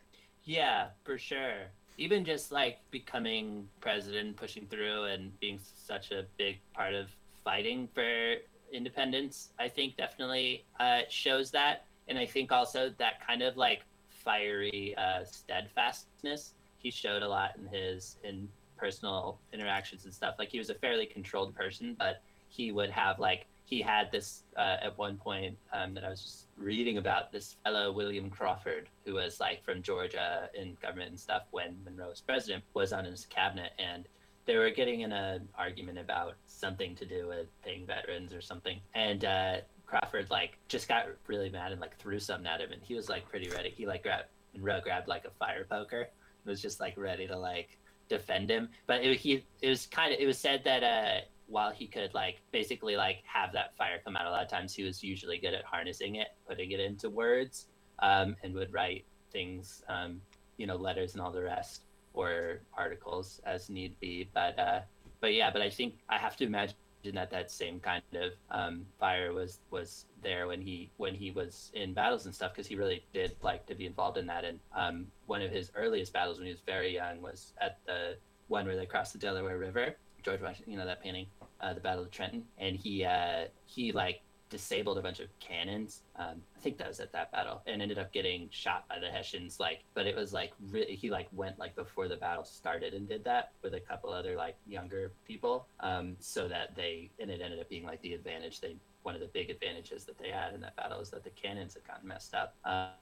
Yeah, for sure. Even just like becoming president, pushing through, and being such a big part of fighting for independence, I think definitely uh, shows that. And I think also that kind of like fiery uh, steadfastness he showed a lot in his in personal interactions and stuff. Like he was a fairly controlled person, but he would have like he had this uh, at one point um, that I was just reading about this fellow William Crawford, who was like from Georgia in government and stuff when Monroe was president, was on his cabinet, and they were getting in an argument about something to do with paying veterans or something, and uh, Crawford like just got really mad and like threw something at him, and he was like pretty ready. He like grabbed and Monroe grabbed like a fire poker, was just like ready to like defend him, but it, he it was kind of it was said that uh while he could like basically like have that fire come out a lot of times he was usually good at harnessing it putting it into words um, and would write things um, you know letters and all the rest or articles as need be but uh but yeah but i think i have to imagine that that same kind of um, fire was was there when he when he was in battles and stuff because he really did like to be involved in that. And um, one of his earliest battles when he was very young was at the one where they crossed the delaware river george washington you know that painting uh, the battle of trenton. And he uh, he like disabled a bunch of cannons. Um, i think that was at that battle and ended up getting shot by the hessians like but it was like really he like went like before the battle started and did that with a couple other like younger people um, so that they and it ended up being like the advantage they one of the big advantages that they had in that battle is that the cannons had gotten messed up.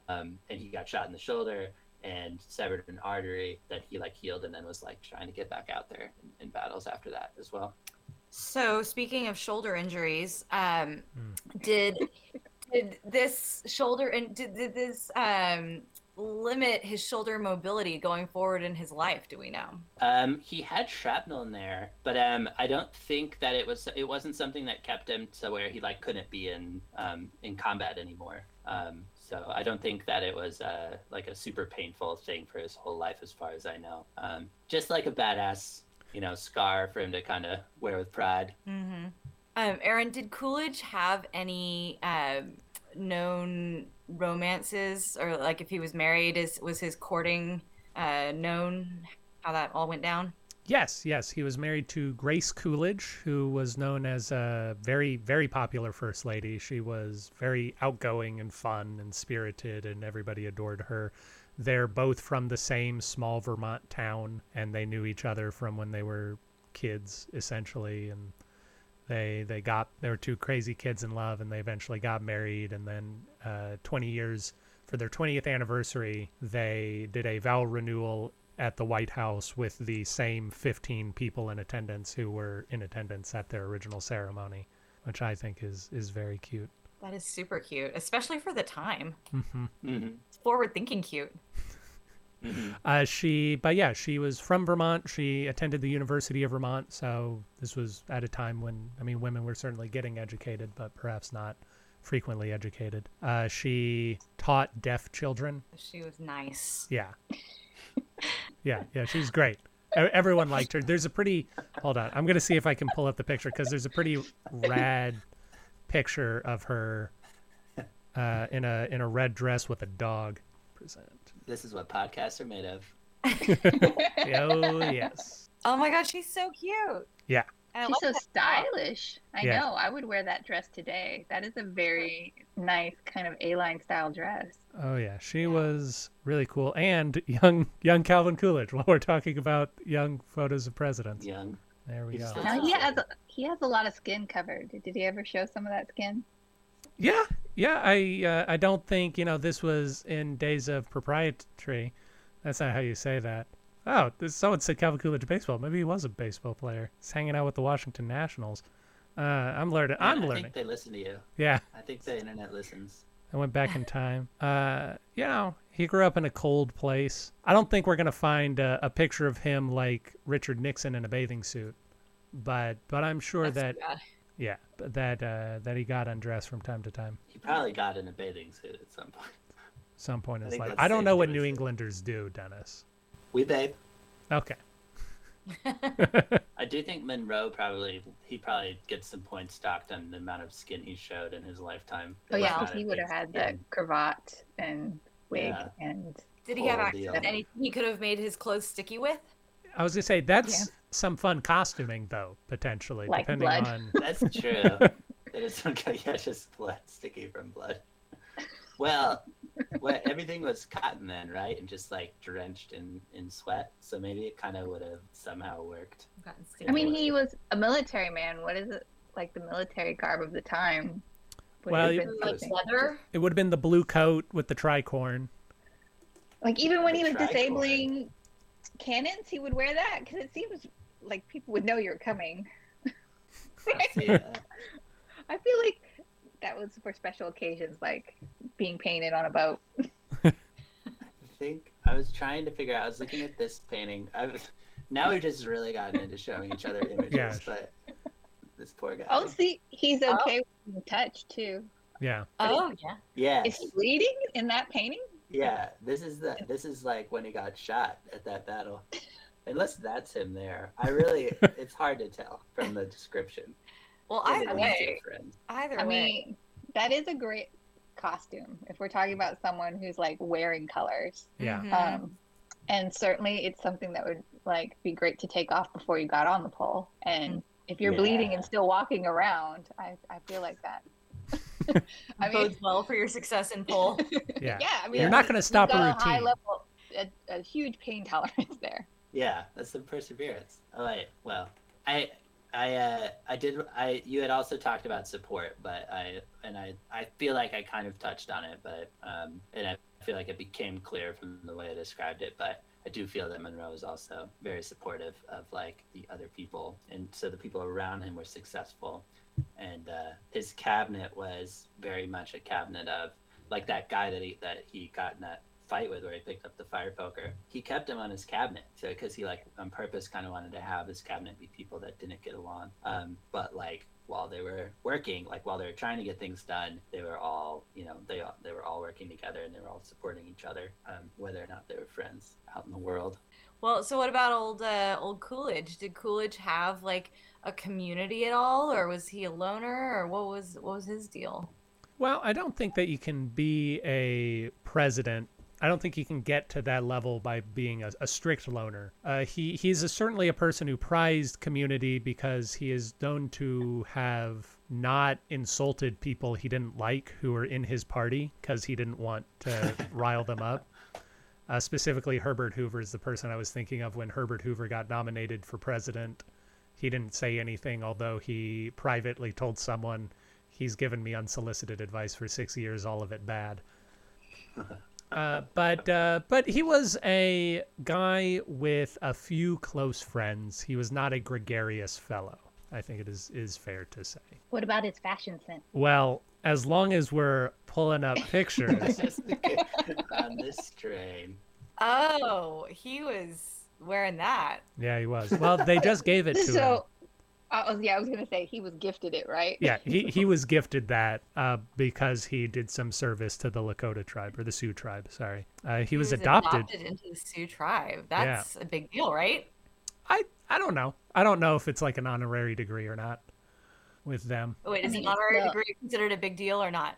Um, and he got shot in the shoulder and severed an artery that he like healed and then was like trying to get back out there in, in battles after that as well
So speaking of shoulder injuries, um, did did this shoulder and did, did this um, limit his shoulder mobility going forward in his life? Do we know?
Um, he had shrapnel in there, but um, I don't think that it was. It wasn't something that kept him to where he like couldn't be in um, in combat anymore. Um, so I don't think that it was uh, like a super painful thing for his whole life, as far as I know. Um, just like a badass, you know, scar for him to kind of wear with pride.
Mm-hmm. Um, Aaron, did Coolidge have any um, known romances, or like if he was married, is was his courting uh, known? How that all went down?
Yes, yes, he was married to Grace Coolidge, who was known as a very, very popular first lady. She was very outgoing and fun and spirited, and everybody adored her. They're both from the same small Vermont town, and they knew each other from when they were kids, essentially. And they they got they were two crazy kids in love, and they eventually got married. And then, uh, 20 years for their 20th anniversary, they did a vow renewal at the White House with the same 15 people in attendance who were in attendance at their original ceremony, which I think is is very cute.
That is super cute, especially for the time.
hmm
hmm
Forward thinking cute.
hmm
Uh, she, but yeah, she was from Vermont. She attended the University of Vermont, so this was at a time when I mean, women were certainly getting educated, but perhaps not frequently educated. Uh, she taught deaf children.
She was nice.
Yeah. yeah, yeah, she's great. E- Everyone liked her. There's a pretty hold on. I'm gonna see if I can pull up the picture because there's a pretty rad picture of her uh, in a in a red dress with a dog. Present.
This is what podcasts are made of.
Oh yes.
Oh my god, she's so cute.
Yeah.
I
She's so
that top.
stylish. I
Yeah.
know. I would wear that dress today. That is a very nice kind of A-line style dress.
Oh yeah. She was really cool and young young Calvin Coolidge. While we're talking about young photos of presidents,
Young.
There we go.
still-
Now he has a, he has a lot of skin covered. Did he ever show some of that skin?
Yeah, yeah. I uh, I don't think you know this was in days of proprietary, That's not how you say that. Oh, this, someone said Calvin Coolidge baseball. Maybe he was a baseball player. He's hanging out with the Washington Nationals. Uh, I'm learning. I'm
I
learning.
think they listen to you.
Yeah,
I think the internet listens.
I went back in time. Uh, you know, he grew up in a cold place. I don't think we're gonna find a, a picture of him like Richard Nixon in a bathing suit, but but I'm sure that
That's too bad.
yeah that uh, that he got undressed from time to time.
He probably got in a bathing suit at some point.
Some point in
I
his life. I don't know what New. Englanders do, Dennis.
We babe.
Okay.
I do think Monroe probably he probably gets some points docked on the amount of skin he showed in his lifetime.
Oh yeah, he would have had that
And-
cravat and wig
Yeah.
and
Did he have
Full
access
uh,
to anything he could have made his clothes sticky with?
I was gonna say that's
Yeah.
some fun costuming though, potentially,
Like
depending
blood.
on
That's true. it is okay. Yeah, just blood sticky from blood. Well, well, everything was cotton then, right? And just like drenched in in sweat. So maybe it kind of would have somehow worked.
I mean he was a military man. What is it like the military garb of the time? Would
Well,
have
you-
been
like leather.
it would have been the blue coat with the tricorn.
Like even when he was
tricorn.
disabling cannons, he would wear that because it seems like people would know you're coming.
I.
I feel like that was for special occasions, like being painted on a boat.
I think I was trying to figure out. I was looking at this painting. I was now we've just really gotten into showing each other images,
Yeah.
but this poor guy.
Oh, see, he's
Oh.
okay with being touched too.
Yeah.
Oh yeah.
Yeah.
Is he bleeding in that painting?
yeah. This is the this is like when he got shot at that battle. Unless that's him there, I really it's hard to tell from the description.
Well,
Him
either way,
girlfriend.
either
I
way.
mean, that is a great costume if we're talking about someone who's like wearing colors.
Yeah.
Mhm.
Um, and certainly it's something that would like be great to take off before you got on the pole. And if you're bleeding and still walking around, I, I feel like that. I mean,
bodes well for your success in pole.
Yeah.
yeah, I mean,
You're not gonna
you've
stop a
got high level, a, a huge pain tolerance there.
Yeah, that's some perseverance. All right. Well, I, I, uh, I did. I you had also talked about support, but I and I, I feel like I kind of touched on it, but um, and I feel like it became clear from the way I described it, but. I do feel that Monroe is also very supportive of like the other people, and so the people around him were successful, and uh, his cabinet was very much a cabinet of like that guy that he that he got in that fight with where he picked up the fire poker. He kept him on his cabinet because he like on purpose kind of wanted to have his cabinet be people that didn't get along. Um, but like while they were working, like while they were trying to get things done, they were all you know they all, they were all working together and they were all supporting each other, um, whether or not they were friends out in the world.
Well, so what about old uh, old Coolidge? Did Coolidge have like a community at all, or was he a loner, or what was what was his deal?
Well, I don't think that you can be a president. I don't think he can get to that level by being a, a strict loner. Uh, he he's a, certainly a person who prized community because he is known to have not insulted people he didn't like who were in his party because he didn't want to rile them up. Uh, specifically, Herbert Hoover is the person I was thinking of when Herbert Hoover got nominated for president. He didn't say anything, although he privately told someone he's given me unsolicited advice for six years, all of it bad. Uh, but uh, but he was a guy with a few close friends. He was not a gregarious fellow. I think it is is fair to say.
What about his fashion sense?
Well, as long as we're pulling up pictures,
on this train.
Oh, he was wearing that.
yeah, he was. Well, they just gave it to him.
So, I was, yeah, I was gonna say he was gifted it, right?
Yeah, he, he was gifted that uh, because he did some service to the Lakota tribe or the Sioux tribe. Sorry, uh, he, was, adopted.
into the Sioux tribe. That's a big deal, right?
I I don't know. I don't know if it's like an honorary degree or not with them.
Oh, Wait, is
I
an honorary
the-
degree considered a big deal or not?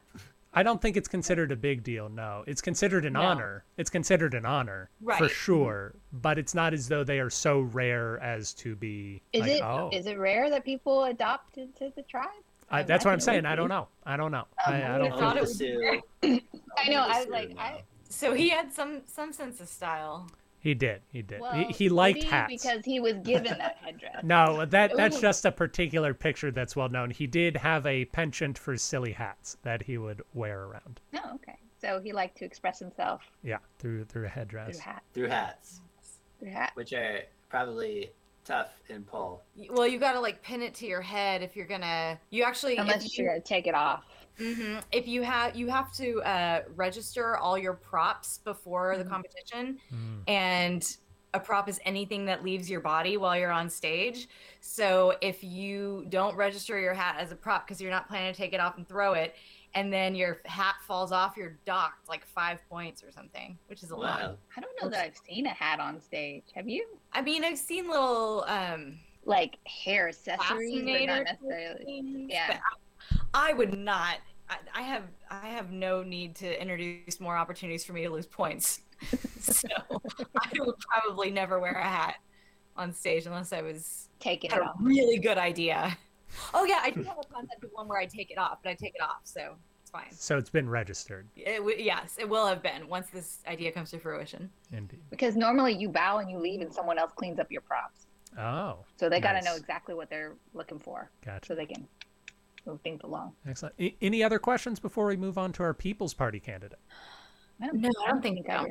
I don't think it's considered a big deal. No, it's considered an
No.
honor. It's considered an honor for sure. But it's not as though they are so rare as to be.
Is
like,
it is
oh,
it rare that people adopt into the tribe?
I, that's what I'm saying. I don't know. I don't know.
Um,
I, I
I
don't.
thought it was.
I know, I was like. I-
So he had some some sense of style.
He did. He did.
Well,
he, he liked hats.
because he was given that headdress.
No, that that's
Ooh.
just a particular picture that's well known. He did have a penchant for silly hats that he would wear around.
No, okay. so he liked to express himself
Yeah, through through a
through
headdress.
hat.
Through hats,
Through hat.
which are probably tough in pull.
Well, you got to like pin it to your head if you're gonna. You actually,
Unless
you,
you're gonna take it off.
Hmm if you have, you have to uh, register all your props before the
Mhm.
competition,
Mm.
and a prop is anything that leaves your body while you're on stage. So if you don't register your hat as a prop because you're not planning to take it off and throw it, and then your hat falls off, you're docked like five points or something, which is a lot.
I don't know that I've seen a hat on stage. Have you?
I mean, I've seen little um,
Like hair accessories, but not necessarily.
things,
Yeah.
but I, I would not. I, I have I have no need to introduce more opportunities for me to lose points. so I would probably never wear a hat on stage unless I was
Taking
had
it
a
off.
really good idea. Oh yeah, I do have a concept of one where I take it off, but I take it off, so it's fine.
So it's been registered,
It w- yes, it will have been once this idea comes to fruition.
indeed.
Because normally you bow and you leave, and someone else cleans up your props.
Oh,
So they got to know exactly what they're looking for,
gotcha.
so they can move things along.
Excellent. A- any other questions before we move on to our People's Party candidate?
I
No, I don't think so.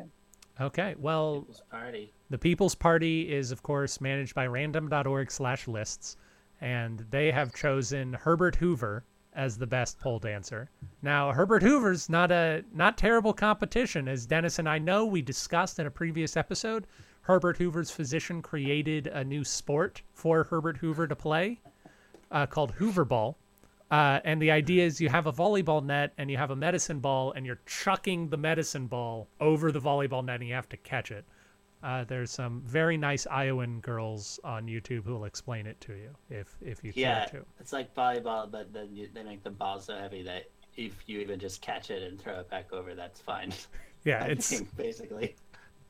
Okay. Well,
People's party.
The People's Party is, of course, managed by random.org slash lists, and they have chosen Herbert Hoover as the best pole dancer. Now, Herbert Hoover's not a not terrible competition, as Dennis and I know we discussed in a previous episode. Herbert Hoover's physician created a new sport for Herbert Hoover to play uh, called Hoover Ball. Uh, and the idea is you have a volleyball net and you have a medicine ball, and you're chucking the medicine ball over the volleyball net, and you have to catch it. Uh, there's some very nice Iowan girls on YouTube who will explain it to you if if you
Yeah,
care to.
it's like volleyball, but then you, they make the ball so heavy that if you even just catch it and throw it back over, that's fine.
Yeah,
I
it's
think, basically.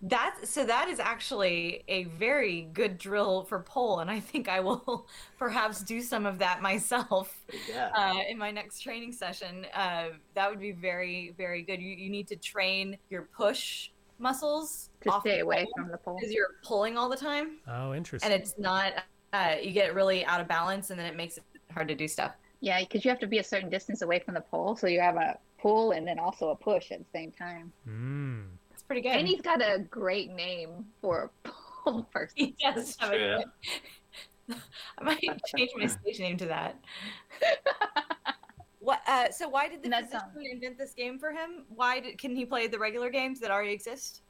That so that is actually a very good drill for pole, and I think I will perhaps do some of that myself
Yeah.
uh, in my next training session. Uh, that would be very very good. You you need to train your push muscles
To
off
stay
the
away
pole
from the pole.
because you're pulling all the time,
oh interesting.
and it's not. Uh, you get really out of balance, and then it makes it hard to do stuff.
Yeah, because you have to be a certain distance away from the pole, so you have a pull and then also a push at the same time.
Mm.
It's pretty good.
And he's got a great name for a pole person.
He does have a
True.
good- I might change my stage name to that. What? Uh, so why did the
And that
physician
sounds-
invent this game for him? Why did, can he play the regular games that already exist?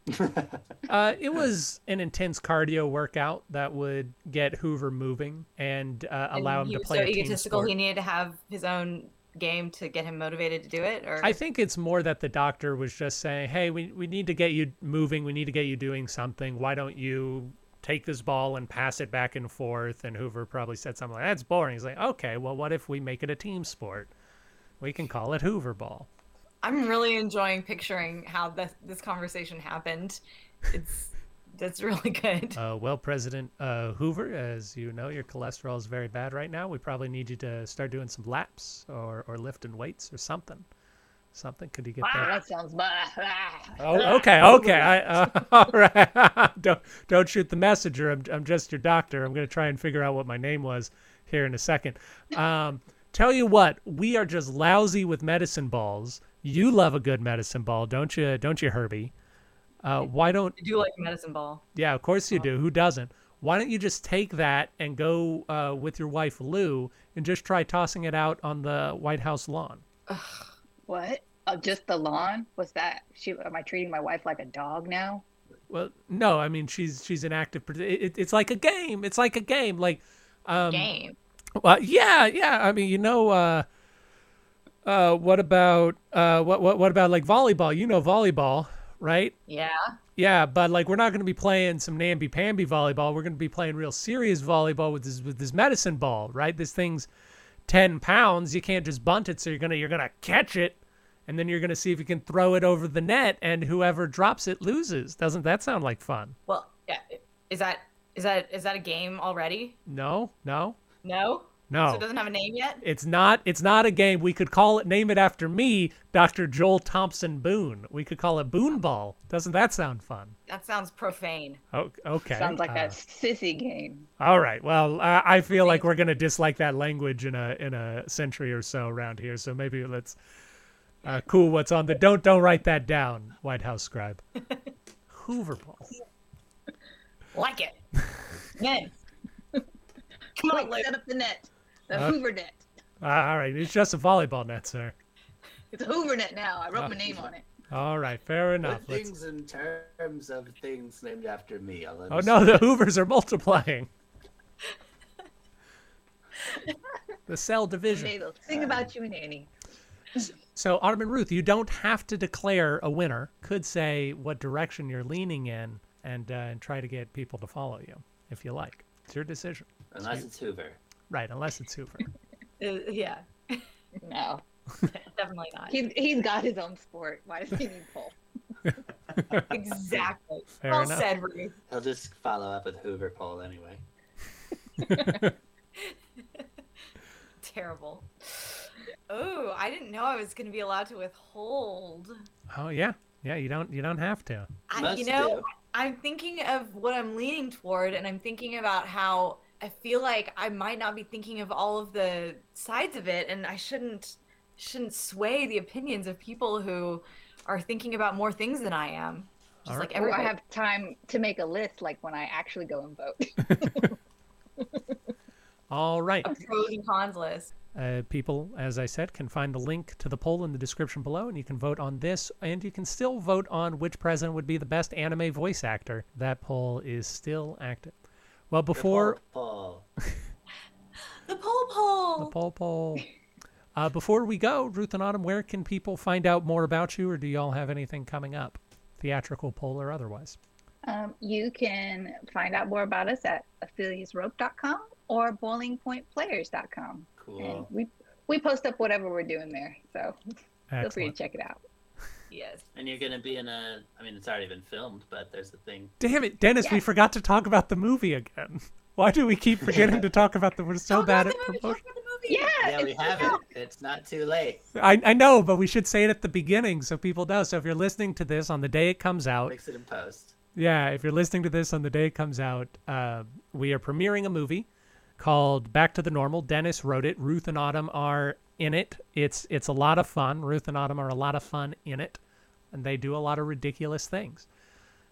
Uh, it was an intense cardio workout that would get Hoover moving and uh,
And
allow him to play
so
a team
egotistical.
sport.
He needed to have his own game to get him motivated to do it. Or
I think it's more that the doctor was just saying, "Hey, we we need to get you moving. We need to get you doing something. Why don't you take this ball and pass it back and forth?" And Hoover probably said something like, "That's boring." He's like, "Okay, well, what if we make it a team sport? We can call it Hoover Ball."
I'm really enjoying picturing how this this conversation happened. It's that's really good.
Uh, well, President uh, Hoover, as you know, your cholesterol is very bad right now. We probably need you to start doing some laps or or lifting weights or something. Something. Could you get
Ah,
that?
that sounds bad.
Oh, okay, okay. I, uh, all right. don't don't shoot the messenger. I'm I'm just your doctor. I'm gonna try and figure out what my name was here in a second. Um, tell you what, we are just lousy with medicine balls. You love a good medicine ball, don't you? Don't you, Herbie? Uh, why don't?
you do like medicine ball.
Yeah, of course you do. Who doesn't? Why don't you just take that and go uh, with your wife Lou and just try tossing it out on the White House lawn?
What? Oh, just the lawn? Was that? She? Am I treating my wife like a dog now?
Well, no, I mean she's she's an active. It, it, it's like a game. It's like a game. Like, um,
Game.
Well, yeah, yeah. I mean, you know, uh, uh, what about uh, what what what about like volleyball? You know, volleyball, right?
Yeah.
Yeah, but like we're not going to be playing some namby pamby volleyball. We're going to be playing real serious volleyball with this with this medicine ball, right? This thing's ten pounds. You can't just bunt it, so you're gonna you're gonna catch it, and then you're gonna see if you can throw it over the net, and whoever drops it loses. Doesn't that sound like fun?
Well, yeah. Is that is that is that a game already?
No, no,
No.
No.
So it doesn't have a name yet.
It's not. It's not a game. We could call it. Name it after me, Dr. Joel Thompson Boone. We could call it Boone Ball. Doesn't that sound fun?
That sounds profane.
O- Okay.
Sounds like
uh,
a sissy game.
All right. Well, I I feel like we're gonna dislike that language in a in a century or so around here. So maybe let's Uh, cool. What's on the? Don't don't write that down, White House scribe. Hoover ball.
Like it. Men. Come on,
Quick,
Luke.
set up the net. The
Uh,
Hoover net.
Uh, all right, it's just a volleyball net, sir.
It's a Hoover net now. I wrote
Uh,
my name on it.
All right, fair enough.
Put things in terms of things named after me. I'll
Oh no, the Hoovers are multiplying. the cell division.
They will sing about you and Annie.
So, Autumn and Ruth, you don't have to declare a winner. Could say what direction you're leaning in and, uh, and try to get people to follow you if you like. It's your decision.
Unless it's Hoover.
Right, unless it's Hoover.
Uh, yeah,
No.
definitely not.
He's, he's got his own sport. Why does he need Paul?
Exactly.
Fair
well
enough.
said, Ruth.
He'll just follow up with Hoover poll anyway.
Terrible. Oh, I didn't know I was going to be allowed to withhold.
Oh yeah, yeah. You don't you don't have to.
I,
Most
you know,
do.
I'm thinking of what I'm leaning toward, and I'm thinking about how I feel like I might not be thinking of all of the sides of it, and I shouldn't shouldn't sway the opinions of people who are thinking about more things than I am. Just
All
like
right.
Or I have time to make a list like when I actually go and vote.
All right.
a pros and cons list.
Uh, people, as I said, can find the link to the poll in the description below, and you can vote on this, and you can still vote on which president would be the best anime voice actor. That poll is still active. Well, before
Poll.
The poll poll.
the pole poll, uh, before we go, Ruth and Autumn, where can people find out more about you, or do y'all have anything coming up, theatrical poll or otherwise?
Um, you can find out more about us at affiliatesrope.com or boilingpointplayers.com. And
Cool.
we we post up whatever we're doing there, so feel free to check it out.
Yes.
And you're gonna be in a. I mean, it's already been filmed, but there's a thing.
Damn it, Dennis, we forgot to talk about the movie again. Why do we keep forgetting to talk about the? We're so
Talk
bad
about
at
the movie,
promotion.
talk about the movie.
Yeah,
Yeah, we have
out.
it. It's not too late.
I, I know, but we should say it at the beginning so people know. So if you're listening to this on the day it comes out,
Fix it in post.
yeah, if you're listening to this on the day it comes out, uh, we are premiering a movie called Back to the Normal. Dennis wrote it. Ruth and Autumn are in it. It's it's a lot of fun. Ruth and Autumn are a lot of fun in it, and they do a lot of ridiculous things.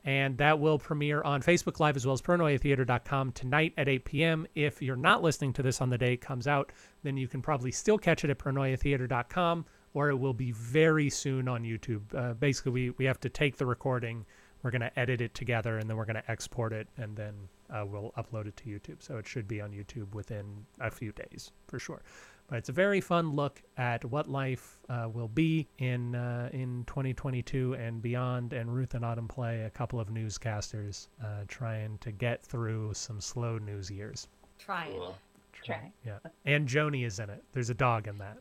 And that will premiere on Facebook Live as well as pronoiatheater.com tonight at 8 p.m. If you're not listening to this on the day it comes out, then you can probably still catch it at pronoiatheater.com or it will be very soon on YouTube. Uh, basically, we, we have to take the recording, we're going to edit it together, and then we're going to export it, and then uh, we'll upload it to YouTube. So it should be on YouTube within a few days for sure. But it's a very fun look at what life uh, will be in uh, in 2022 and beyond. And Ruth and Autumn play a couple of newscasters uh, trying to get through some slow news years.
Trying.
Cool.
Try.
Yeah, and Joni is in it. There's a dog in that.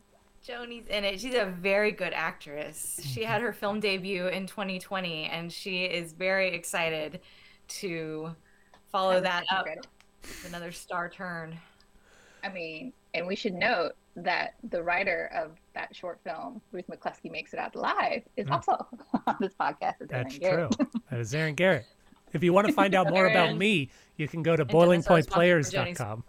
Joni's in it. She's a very good actress. She had her film debut in 2020, and she is very excited to follow that up
Credit.
with another star turn.
I mean, and we should note that the writer of that short film, Ruth McCleskey Makes It Out Alive, is
Mm.
also on this podcast. It's
That's
Aaron
true.
Garrett.
that is Aaron Garrett. If you want to find out more about me, you can go to
And Dennis, I was responsible for
boilingpointplayers.com.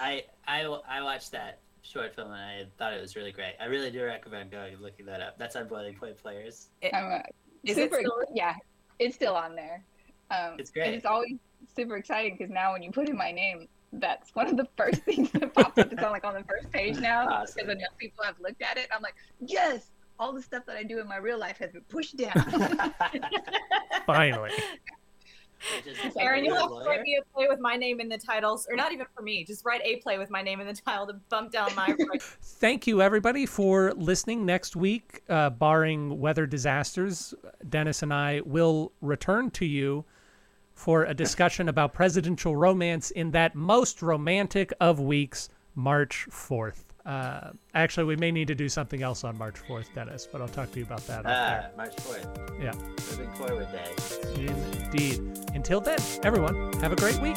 I, I I watched that short film and I thought it was really great. I really do recommend going and looking that up. That's on Boiling Point Players.
I'm, uh,
Is it
super,
still-
yeah, it's still on there. Um,
It's
and
great.
it's always super exciting because now when you put in my name, that's one of the first things that pops up. It's on like on the first page now
Awesome.
because enough people have looked at it. I'm like, yes, all the stuff that I do in my real life has been pushed down.
Finally.
Just-
Aaron, you'll have to write me a play with my name in the titles, or not even for me. Just write a play with my name in the title to bump down my.
Thank you, everybody, for listening. Next week, uh, barring weather disasters, Dennis and I will return to you for a discussion about presidential romance in that most romantic of weeks, March 4th. Uh, actually, we may need to do something else on March 4th, Dennis, but I'll talk to you about that.
Ah. March 4th.
Yeah.
Moving forward day.
Indeed. Until then, everyone, have a great week.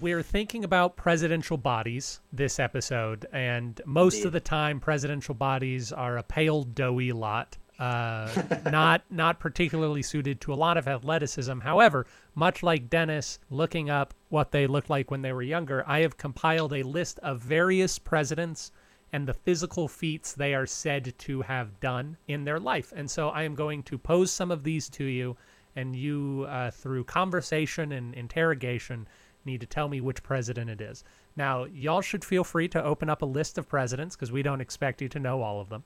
we're thinking about presidential bodies this episode, and most of the time, presidential bodies are a pale, doughy lot. Uh, not not particularly suited to a lot of athleticism. However, much like Dennis looking up what they looked like when they were younger, I have compiled a list of various presidents and the physical feats they are said to have done in their life. And so I am going to pose some of these to you, and you, uh, through conversation and interrogation, need to tell me which president it is. Now, y'all should feel free to open up a list of presidents because we don't expect you to know all of them.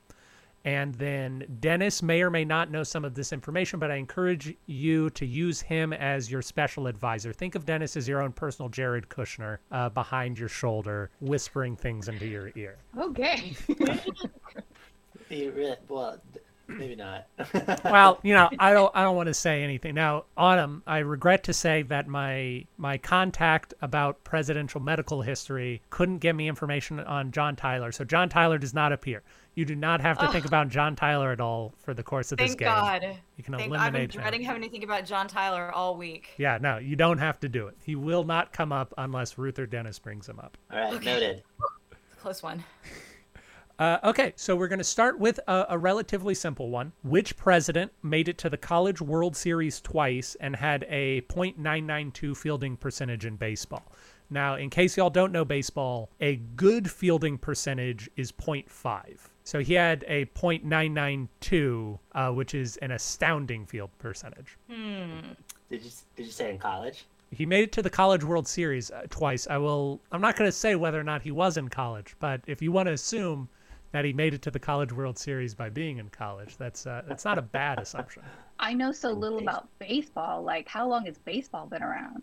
And then Dennis may or may not know some of this information, but I encourage you to use him as your special advisor. Think of Dennis as your own personal Jared Kushner uh, behind your shoulder, whispering things into your ear.
Okay.
Well, th- maybe not.
well, you know, I don't I don't want to say anything. Now, Autumn, I regret to say that my my contact about presidential medical history couldn't get me information on John Tyler. So John Tyler does not appear. You do not have to think about John Tyler at all for the course of this game.
Thank
game.
God.
You can
Thank, I've been
eliminate him.
dreading having to think about John Tyler all week.
Yeah, no, you don't have to do it. He will not come up unless Ruth or Dennis brings him up.
All right, noted.
Close one.
Uh, okay, so we're going to start with a, a relatively simple one. Which president made it to the College World Series twice and had a .992 fielding percentage in baseball? Now, in case y'all don't know baseball, a good fielding percentage is 0.5. So he had a .992, uh, which is an astounding field percentage. Hmm.
Did you did you say in college?
He made it to the College World Series uh, twice. I will. I'm not going to say whether or not he was in college, but if you want to assume that he made it to the College World Series by being in college, that's uh, that's not a bad assumption.
I know so little about baseball. Like, how long has baseball been around?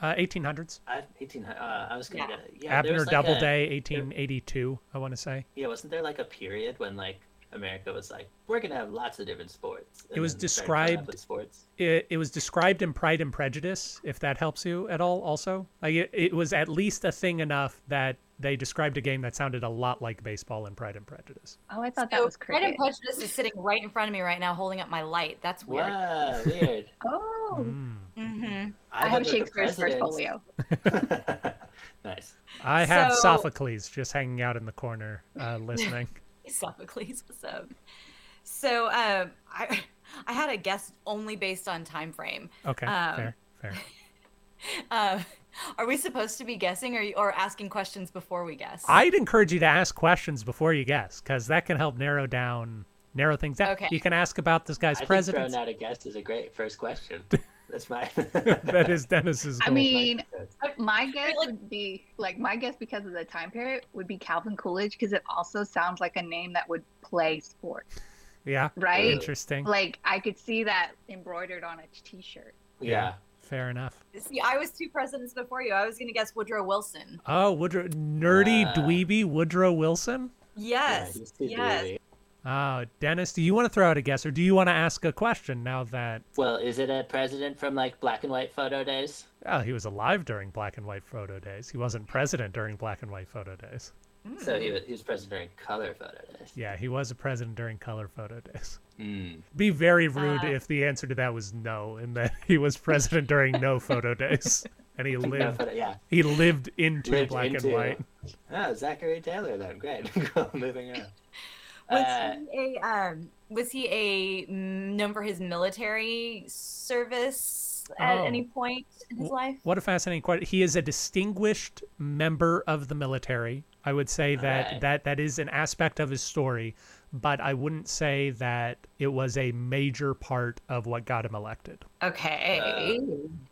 Uh, 1800s.
I eighteen. Uh, I was gonna.
Yeah.
go- Yeah, there
Abner
was like
Doubleday,
a-
1882. I want to say
Yeah, wasn't there like a period when like America was like, we're gonna have lots of different sports. and
It was
then started coming up
described-
sports.
it, it was described in Pride and Prejudice. If that helps you at all, also like it, it was at least a thing enough that they described a game that sounded a lot like baseball in Pride and Prejudice.
Oh, I thought that
So,
was
Pride and. Prejudice is sitting right in front of me right now, holding up my light. That's weird.
Wow, weird.
Oh,
Mm.
hmm
I have
look at the
Shakespeare's
presidents.
portfolio.
nice.
I have
So-
Sophocles just hanging out in the corner, uh, listening.
Sophocles, what's up? So, um, I I had a guess only based on time frame.
Okay,
Um,
fair, fair.
Uh, are we supposed to be guessing or or asking questions before we guess?
I'd encourage you to ask questions before you guess, because that can help narrow down, narrow things down.
Okay.
You can ask about this guy's
I think
presidents.
throwing out a guess is a great first question. That's my.
that is Dennis's
I mean, my guess would be like my guess because of the time period would be Calvin Coolidge because it also sounds like a name that would play sports,
yeah,
right?
interesting.
Like I could see that embroidered on a T-shirt.
yeah.
Fair enough.
See, I was two presidents before you. I was gonna guess Woodrow Wilson.
Oh, Woodrow, nerdy
Ah.
dweeby Woodrow Wilson.
Yes,
he's too
yes.
dweeby.
Oh, Dennis, do you want to throw out a guess, or do you want to ask a question now that?
Well, is it a president from like black and white photo days?
Oh, he was alive during black and white photo days. He wasn't president during black and white photo days.
So he was, he was president during color photo days.
Yeah, he was a president during color photo days.
Mm.
Be very rude
Uh.
if the answer to that was no, and that he was president during no photo days, and he
No
lived
photo, yeah.
he lived into
Lived
black
into-
and white.
Oh, Zachary Taylor then. Great. Moving on.
Was
Uh,
he a um, was he a mm, known for his military service at
Oh.
any point in his life?
What a fascinating question. He is a distinguished member of the military. I would say that
Alright.
that that is an aspect of his story, but I wouldn't say that it was a major part of what got him elected.
Okay,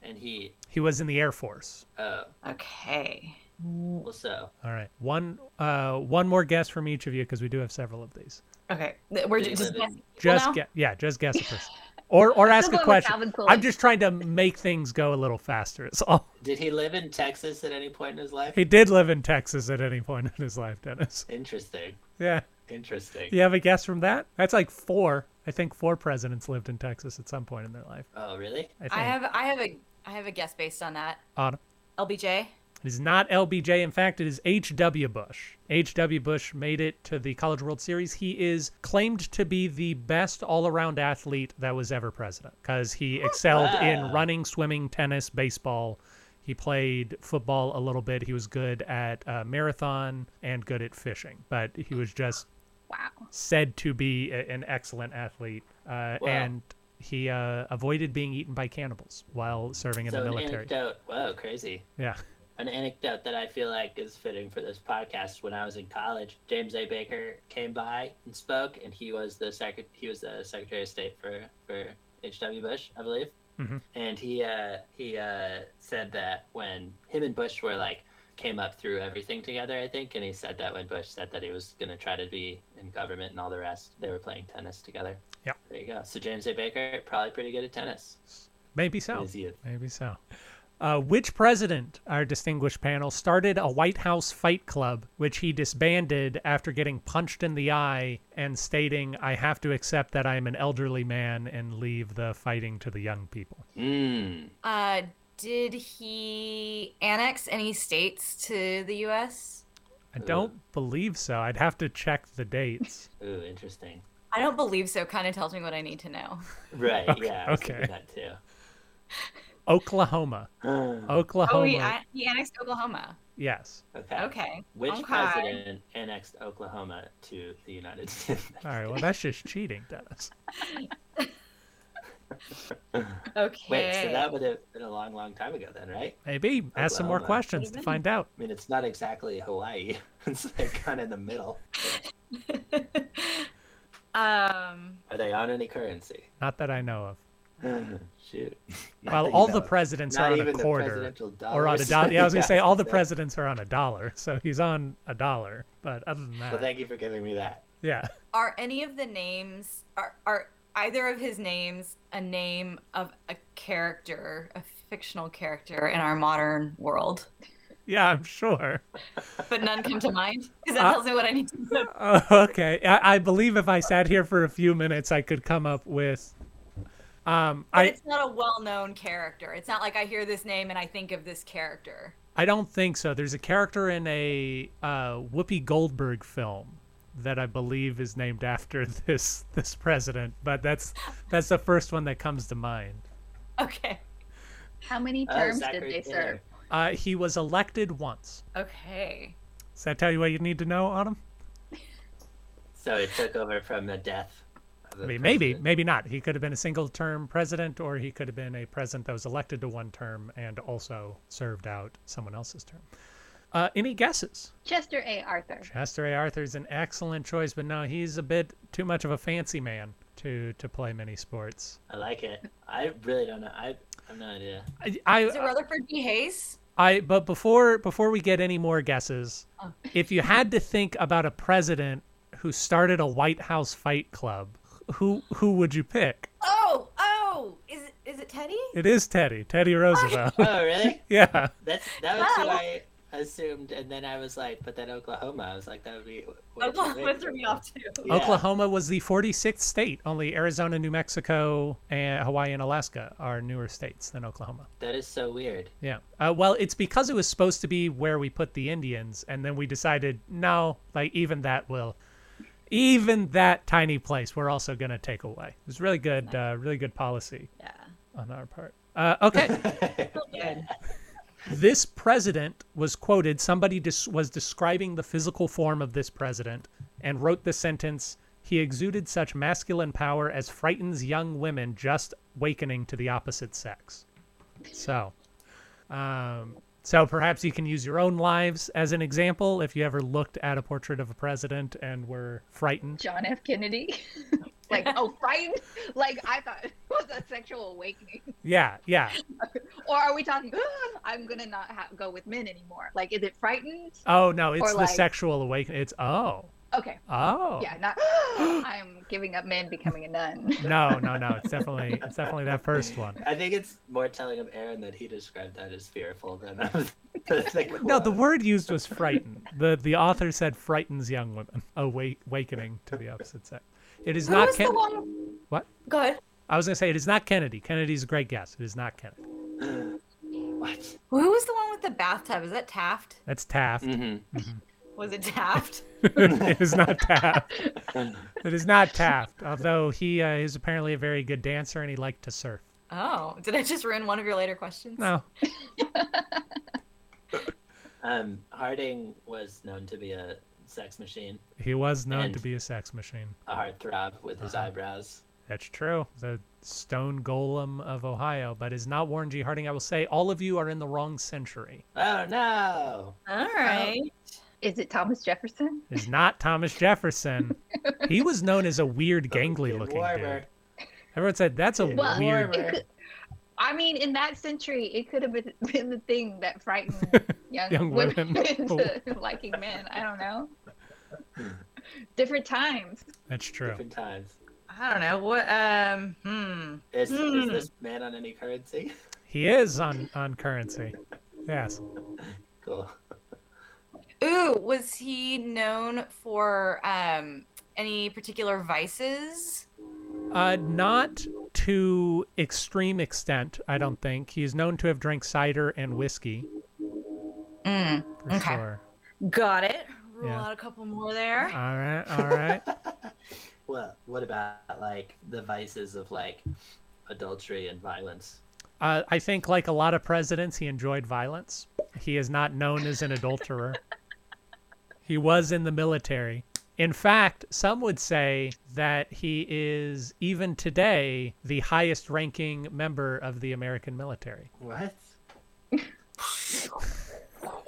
and he.
He was in the Air Force.
Oh.
okay.
Well, so
All right. One uh one more guess from each of you because we do have several of these.
Okay, we're
Did
just
live
guessing
Just
now?
get yeah, just guess a person. Or or ask a question. I'm just trying to make things go a little faster. It's all.
did he live in Texas at any point in his life?
He did live in Texas at any point in his life, Dennis.
Interesting.
Yeah.
Interesting.
You have a guess from that? That's like four. I think four presidents lived in Texas at some point in their life.
Oh, really?
I think.
I have I have a I have a guess based on that.
Autumn.
LBJ.
It is not LBJ. In fact, it is H.W. Bush. H.W. Bush made it to the College World Series. He is claimed to be the best all around athlete that was ever president because he excelled in running, swimming, tennis, baseball. He played football a little bit. He was good at uh, marathon and good at fishing, but he was just
Wow.
said to be a, an excellent athlete. Uh,
Wow.
And he uh, avoided being eaten by cannibals while serving in the military.
anecdote. Whoa, crazy.
Yeah.
An anecdote that I feel like is fitting for this podcast. When I was in college, James A. Baker came by and spoke, and he was the secret. He was the Secretary of State for for H. W. Bush, I believe.
Mhm.
And he uh, he uh, said that when him and Bush were like came up through everything together, I think, and he said that when Bush said that he was going to try to be in government and all the rest, they were playing tennis together.
Yeah.
There you go. So James A. Baker probably pretty good at tennis.
Maybe so. Maybe so. Uh, which president, our distinguished panel, started a White House fight club, which he disbanded after getting punched in the eye and stating, I have to accept that I am an elderly man and leave the fighting to the young people?
Mm.
Uh, did he annex any states to the U.S.?
I don't believe so. I'd have to check the dates.
Ooh, interesting.
I don't believe so. Kind of tells me what I need to know.
Right.
Okay,
Yeah. I was
okay.
That too.
Oklahoma. Oklahoma.
Oh, he, an- he annexed Oklahoma.
Yes.
Okay.
Okay.
Which
okay.
president annexed Oklahoma to the United States?
All right. Well, that's just cheating, Dennis.
Okay.
Wait, so that would have been a long, long time ago then, right?
Maybe ask some more
Oklahoma.
questions to find out.
I mean, it's not exactly Hawaii. it's like kind of in the middle.
um.
Are they on any currency?
Not that I know of.
Shoot.
Well, all the presidents are on a quarter or on a dollar. Yeah, I was gonna say all the presidents are on a dollar, so he's on a dollar. But other than that,
Well, thank you for giving me that.
yeah,
Are any of the names are are either of his names a name of a character, a fictional character in our modern world?
yeah, I'm sure.
But none come to mind because that
Uh,
tells me what I need to know.
Uh, okay, I, I believe if I sat here for a few minutes, I could come up with. Um,
But
I
it's not a well-known character. It's not like I hear this name and I think of this character.
I don't think so. There's a character in a uh, Whoopi Goldberg film that I believe is named after this this president, but that's that's the first one that comes to mind.
Okay.
How many
Oh,
terms did they serve?
Uh, he was elected once.
Okay.
Does that tell you what you need to know, Autumn?
So it took over from the death. Of the
I mean, maybe, maybe not. He could have been a single-term president, or he could have been a president that was elected to one term and also served out someone else's term. Uh, any guesses?
Chester A. Arthur.
Chester A. Arthur is an excellent choice, but no, he's a bit too much of a fancy man to to play many sports.
I like it. I really don't know. I, I have no idea.
I,
Is it Rutherford B. Hayes?
I, but before before we get any more guesses,
Oh.
if you had to think about a president who started a White House fight club, who who would you pick?
Oh, oh, is it is it Teddy?
It is Teddy, Teddy Roosevelt.
Oh, really?
yeah.
That's that was who I assumed, and then I was like, but then Oklahoma. I was like, that would be. way too
Oklahoma threw me off too.
Yeah.
Oklahoma was the 46th state. Only Arizona, New Mexico, and Hawaii and Alaska are newer states than Oklahoma.
That is so weird.
Yeah. Uh, well, it's because it was supposed to be where we put the Indians, and then we decided no, like even that will, even that tiny place, we're also going to take away. It's really good, uh, really good policy
Yeah.
on our part. Uh, okay. This president was quoted. Somebody dis- was describing the physical form of this president and wrote the sentence. He exuded such masculine power as frightens young women just wakening to the opposite sex. So, um, so perhaps you can use your own lives as an example if you ever looked at a portrait of a president and were frightened.
John F. Kennedy. like, oh, frightened? Like, I thought it was a sexual awakening.
Yeah, yeah.
or are we talking? I'm gonna not ha- go with men anymore. Like, is it frightened?
Oh no, it's
Or,
the
like-
sexual awakening. It's oh
Okay.
oh
Yeah, not. I'm giving up men, becoming a nun.
no no no. It's definitely it's definitely that first one.
I think it's more telling of Aaron that he described that as fearful than of the second
No, the word used was frightened. the The author said frightens young women, awake, awakening to the opposite sex. It is
Who
not
was the one?
What?
Go ahead.
I was gonna say it is not Kennedy. Kennedy's a great guess. It is not Kennedy.
What?
Who was the one with the bathtub? Is that Taft?
That's Taft.
Mm-hmm.
Was it Taft?
it is not Taft. It is not Taft. Although he uh, is apparently a very good dancer and he liked to surf.
Oh, did I just ruin one of your later questions?
No,
Um, Harding was known to be a sex machine,
he was known to be a sex machine.
a heartthrob with his
Uh-huh.
eyebrows.
That's true. The stone golem of Ohio, but is not Warren G. Harding. I will say all of you are in the wrong century.
Oh no!
All right.
Is it Thomas Jefferson?
It is not Thomas Jefferson. He was known as a weird, gangly looking dude. Everyone said that's a
Well,
weird.
could, I mean, in that century, it could have been, been the thing that frightened young,
Young
women,
women.
into liking men. I don't know. Different times.
That's true.
Different times.
I don't know what. Um. Hmm.
Is, is
Hmm.
this man on any currency?
He is on on currency. Yes.
Cool.
Ooh, was he known for um any particular vices?
Uh, not to extreme extent, I don't think. He's known to have drank cider and whiskey
Mm.
for
Okay.
sure.
Got it. Roll
Yeah.
out a couple more there.
All right, all right.
Well, what about like the vices of like adultery and violence?
Uh, I think, like a lot of presidents, he enjoyed violence. He is not known as an adulterer. He was in the military. In fact, some would say that he is, even today, the highest ranking member of the American military.
What?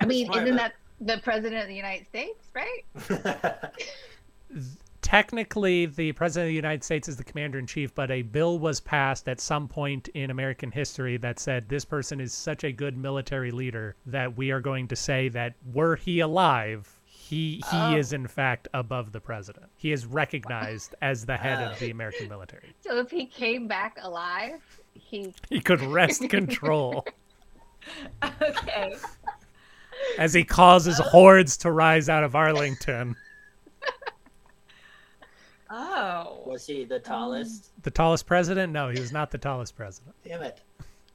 I mean, isn't that the president of the United States, right?
Technically, the president of the United States is the commander in chief, but a bill was passed at some point in American history that said this person is such a good military leader that we are going to say that were he alive, he he
Oh.
is in fact above the president. He is recognized as the head of the American military.
So if he came back alive, he
He could wrest control
okay.
as he causes oh. hordes to rise out of Arlington.
Oh.
Was he the tallest?
The tallest president? No, he was not the tallest president.
Damn it!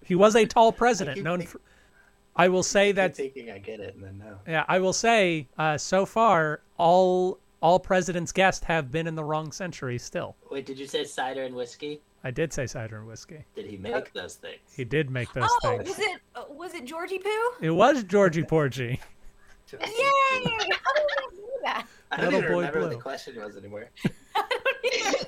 He was a tall president,
keep
known for. I will say that
thinking I get it, and then no.
Yeah, I will say, uh, so far, all all presidents guessed have been in the wrong century. Still,
Wait, did you say cider and whiskey?
I did say cider and whiskey.
Did he make those things?
He did make those
Oh,
things.
was it uh, was it Georgie Poo?
It was Georgie Porgy.
Yay! How did I know that?
I don't
Little
even
boy
remember what the question was anymore.
I don't even-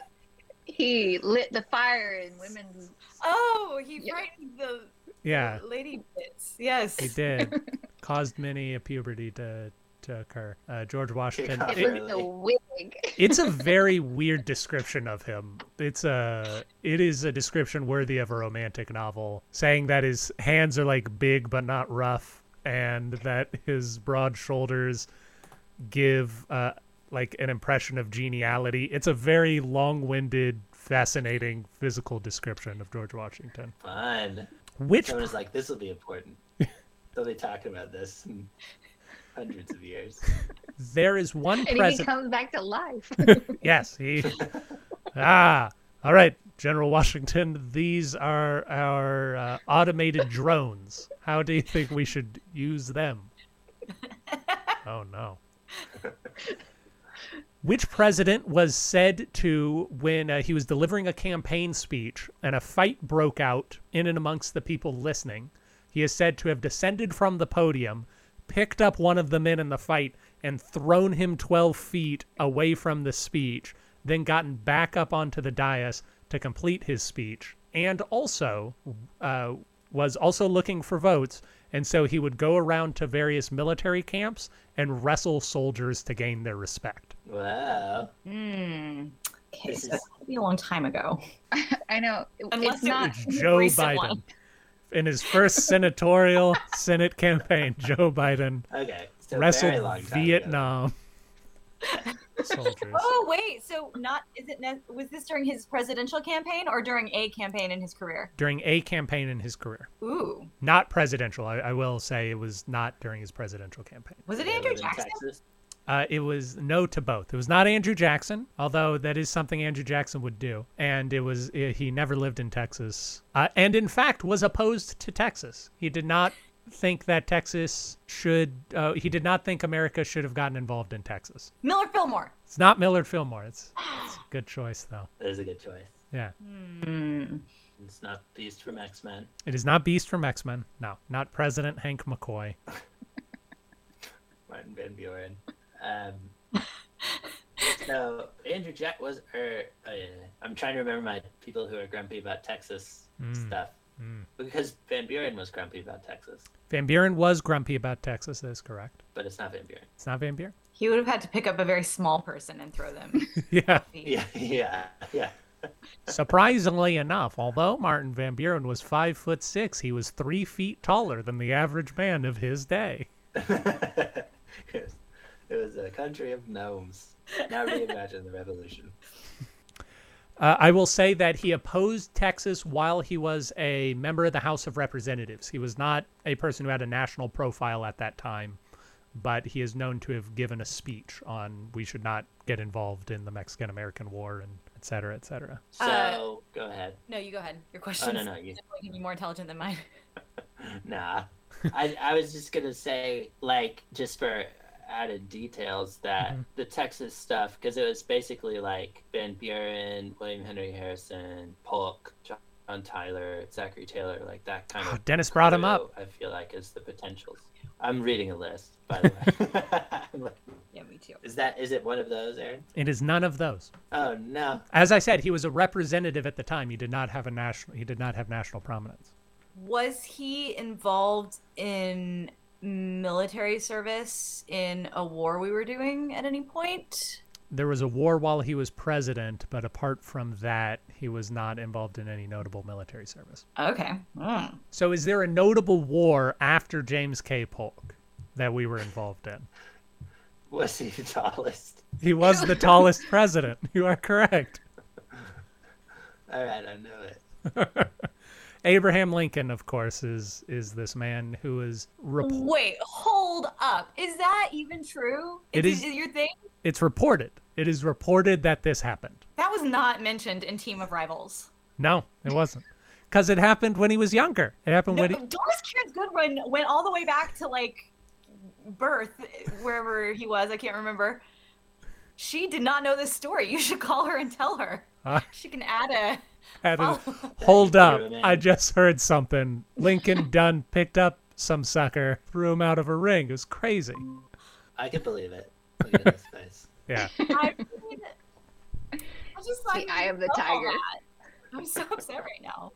he lit the fire in women's.
Oh, he
Yeah.
frightened the
Yeah,
lady bits. Yes.
he did. Caused many a puberty to to occur. Uh, George Washington.
off
It
it-
wig.
it's a very weird description of him. It's a it is a description worthy of a romantic novel, saying that his hands are like big but not rough, and that his broad shoulders give uh, like an impression of geniality. It's a very long-winded, fascinating physical description of George Washington.
Fun.
Which
Someone was like, "This will be important." They'll be talking about this in hundreds of years.
there is one
And he comes back to life.
Yes, he. ah, all right, General Washington. These are our uh, automated drones. How do you think we should use them? Oh no. Which president was said to, when uh, he was delivering a campaign speech and a fight broke out in and amongst the people listening, he is said to have descended from the podium, picked up one of the men in the fight, and thrown him 12 feet away from the speech, then gotten back up onto the dais to complete his speech, and also uh, was also looking for votes. And so he would go around to various military camps and wrestle soldiers to gain their respect.
Wow.
Hmm. Okay,
This
so
is-
that be a long time ago.
I know. it-
Unless
it's not.
Joe Biden.
one.
in his first senatorial Senate campaign, Joe Biden
Okay. So
wrestled
long time ago.
Vietnam soldiers.
Oh wait, so not is it ne- was this during his presidential campaign or during a campaign in his career?
during a campaign in his career.
Ooh,
Not presidential. I, I will say it was not during his presidential campaign.
was it Andrew Jackson?
Uh, it was no to both. It was not Andrew Jackson, although that is something Andrew Jackson would do. And it was he never lived in Texas, uh, and in fact was opposed to Texas. He did not think that Texas should. Uh, he did not think America should have gotten involved in Texas.
Millard Fillmore.
It's not Millard Fillmore. It's, it's a good choice though.
That is a good choice.
Yeah,
Hmm.
It's not Beast from X Men.
it is not Beast from X Men. No, not President Hank McCoy.
Martin Van Buren. Um, so Andrew Jack was, or uh, I'm trying to remember my people who are grumpy about Texas
Mm,
stuff
mm.
because Van Buren was grumpy about Texas,
Van Buren was grumpy about Texas. That is correct.
but it's not Van Buren.
It's not Van Buren.
He would have had to pick up a very small person and throw them.
yeah.
Yeah, yeah, yeah.
Surprisingly enough, although Martin Van Buren was five foot six, he was three feet taller than the average man of his day.
it, was, it was a country of gnomes. Now reimagine the revolution.
Uh, I will say that he opposed Texas while he was a member of the House of Representatives. He was not a person who had a national profile at that time, but he is known to have given a speech on we should not get involved in the Mexican American War and et cetera, et cetera.
So
Uh,
go ahead.
no, you go ahead. Your question oh,
no, no, you-
definitely can be more intelligent than mine.
Nah. I, I was just gonna say, like, just for added details, that
Mhm.
the Texas stuff, because it was basically like Van Buren, William Henry Harrison, Polk, John Tyler, Zachary Taylor, like that kind
Oh,
of.
Dennis brought him up.
I feel like is the potentials. I'm reading a list, by the way.
Yeah, me too.
is that is it one of those, Aaron?
It is none of those.
Oh no.
As I said, he was a representative at the time. He did not have a national. He did not have national prominence.
Was he involved in military service in a war we were doing at any point?
There was a war while he was president, but apart from that, he was not involved in any notable military service.
Okay. Hmm.
So, is there a notable war after James K. Polk that we were involved in?
Was he the tallest?
He was the tallest president. You are correct.
All right, I know it.
Abraham Lincoln, of course, is is this man who is
Wait, hold up. Is that even true?
It
is,
is-
your thing?
it's reported. It is reported that this happened.
That was not mentioned in Team of Rivals.
No, it wasn't. Because it happened when he was younger. It happened
No,
when he,
Doris Kearns Goodwin went all the way back to like birth, wherever he was. I can't remember. She did not know this story. You should call her and tell her. She can add a.
had a- hold up. I just heard something. Lincoln Dunn picked up some sucker, threw him out of a ring. It was crazy.
I can believe it. Look at his face.
Yeah.
I, mean, I just like
The eye of the tiger.
I'm so upset right now.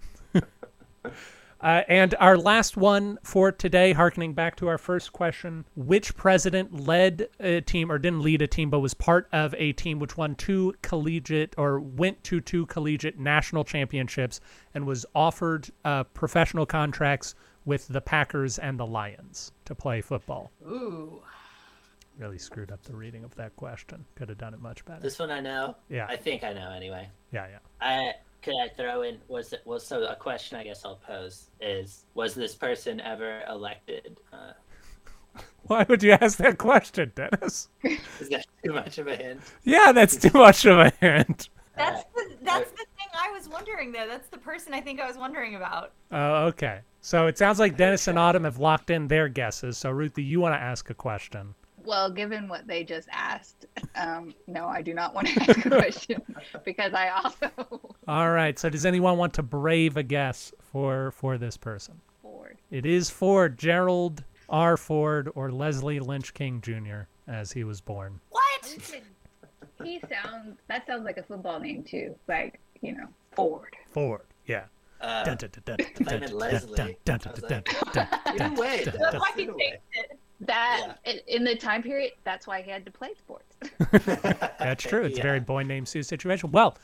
Uh, and our last one for today, harkening back to our first question which president led a team or didn't lead a team, but was part of a team which won two collegiate or went to two collegiate national championships and was offered uh, professional contracts with the Packers and the Lions to play football?
Ooh.
Really screwed up the reading of that question. Could have done it much better.
This one I know.
Yeah.
I think I know anyway.
Yeah, yeah.
I could I throw in was it well so a question I guess I'll pose is was this person ever elected? Uh,
Why would you ask that question, Dennis?
is that too much of a hint?
Yeah, that's too much of a hint.
That's the that's the thing I was wondering though. That's the person I think I was wondering about.
Oh, okay. So it sounds like Dennis and Autumn have locked in their guesses. So Ruthie, you want to ask a question?
Well, given what they just asked, um, no, I do not want to ask a question because I also
All right. So does anyone want to brave a guess for for this person?
bored.
It is for Gerald R. Ford or Leslie Lynch King Jr. as he was born.
What?
He sounds. That sounds like a football name too. Like you know, Ford.
Ford. Yeah.
Uh,
Dun, dun, dun, dun,
I
dun,
meant
dun,
Leslie.
dun, dun,
I was
dun,
like,
dun, dun, dun,
Either way,
dun,
That's
dun.
why he
Either way.
changed it.
That in- in the time period, that's why he had to play sports.
That's true. It's a very boy named Sue situation. Well,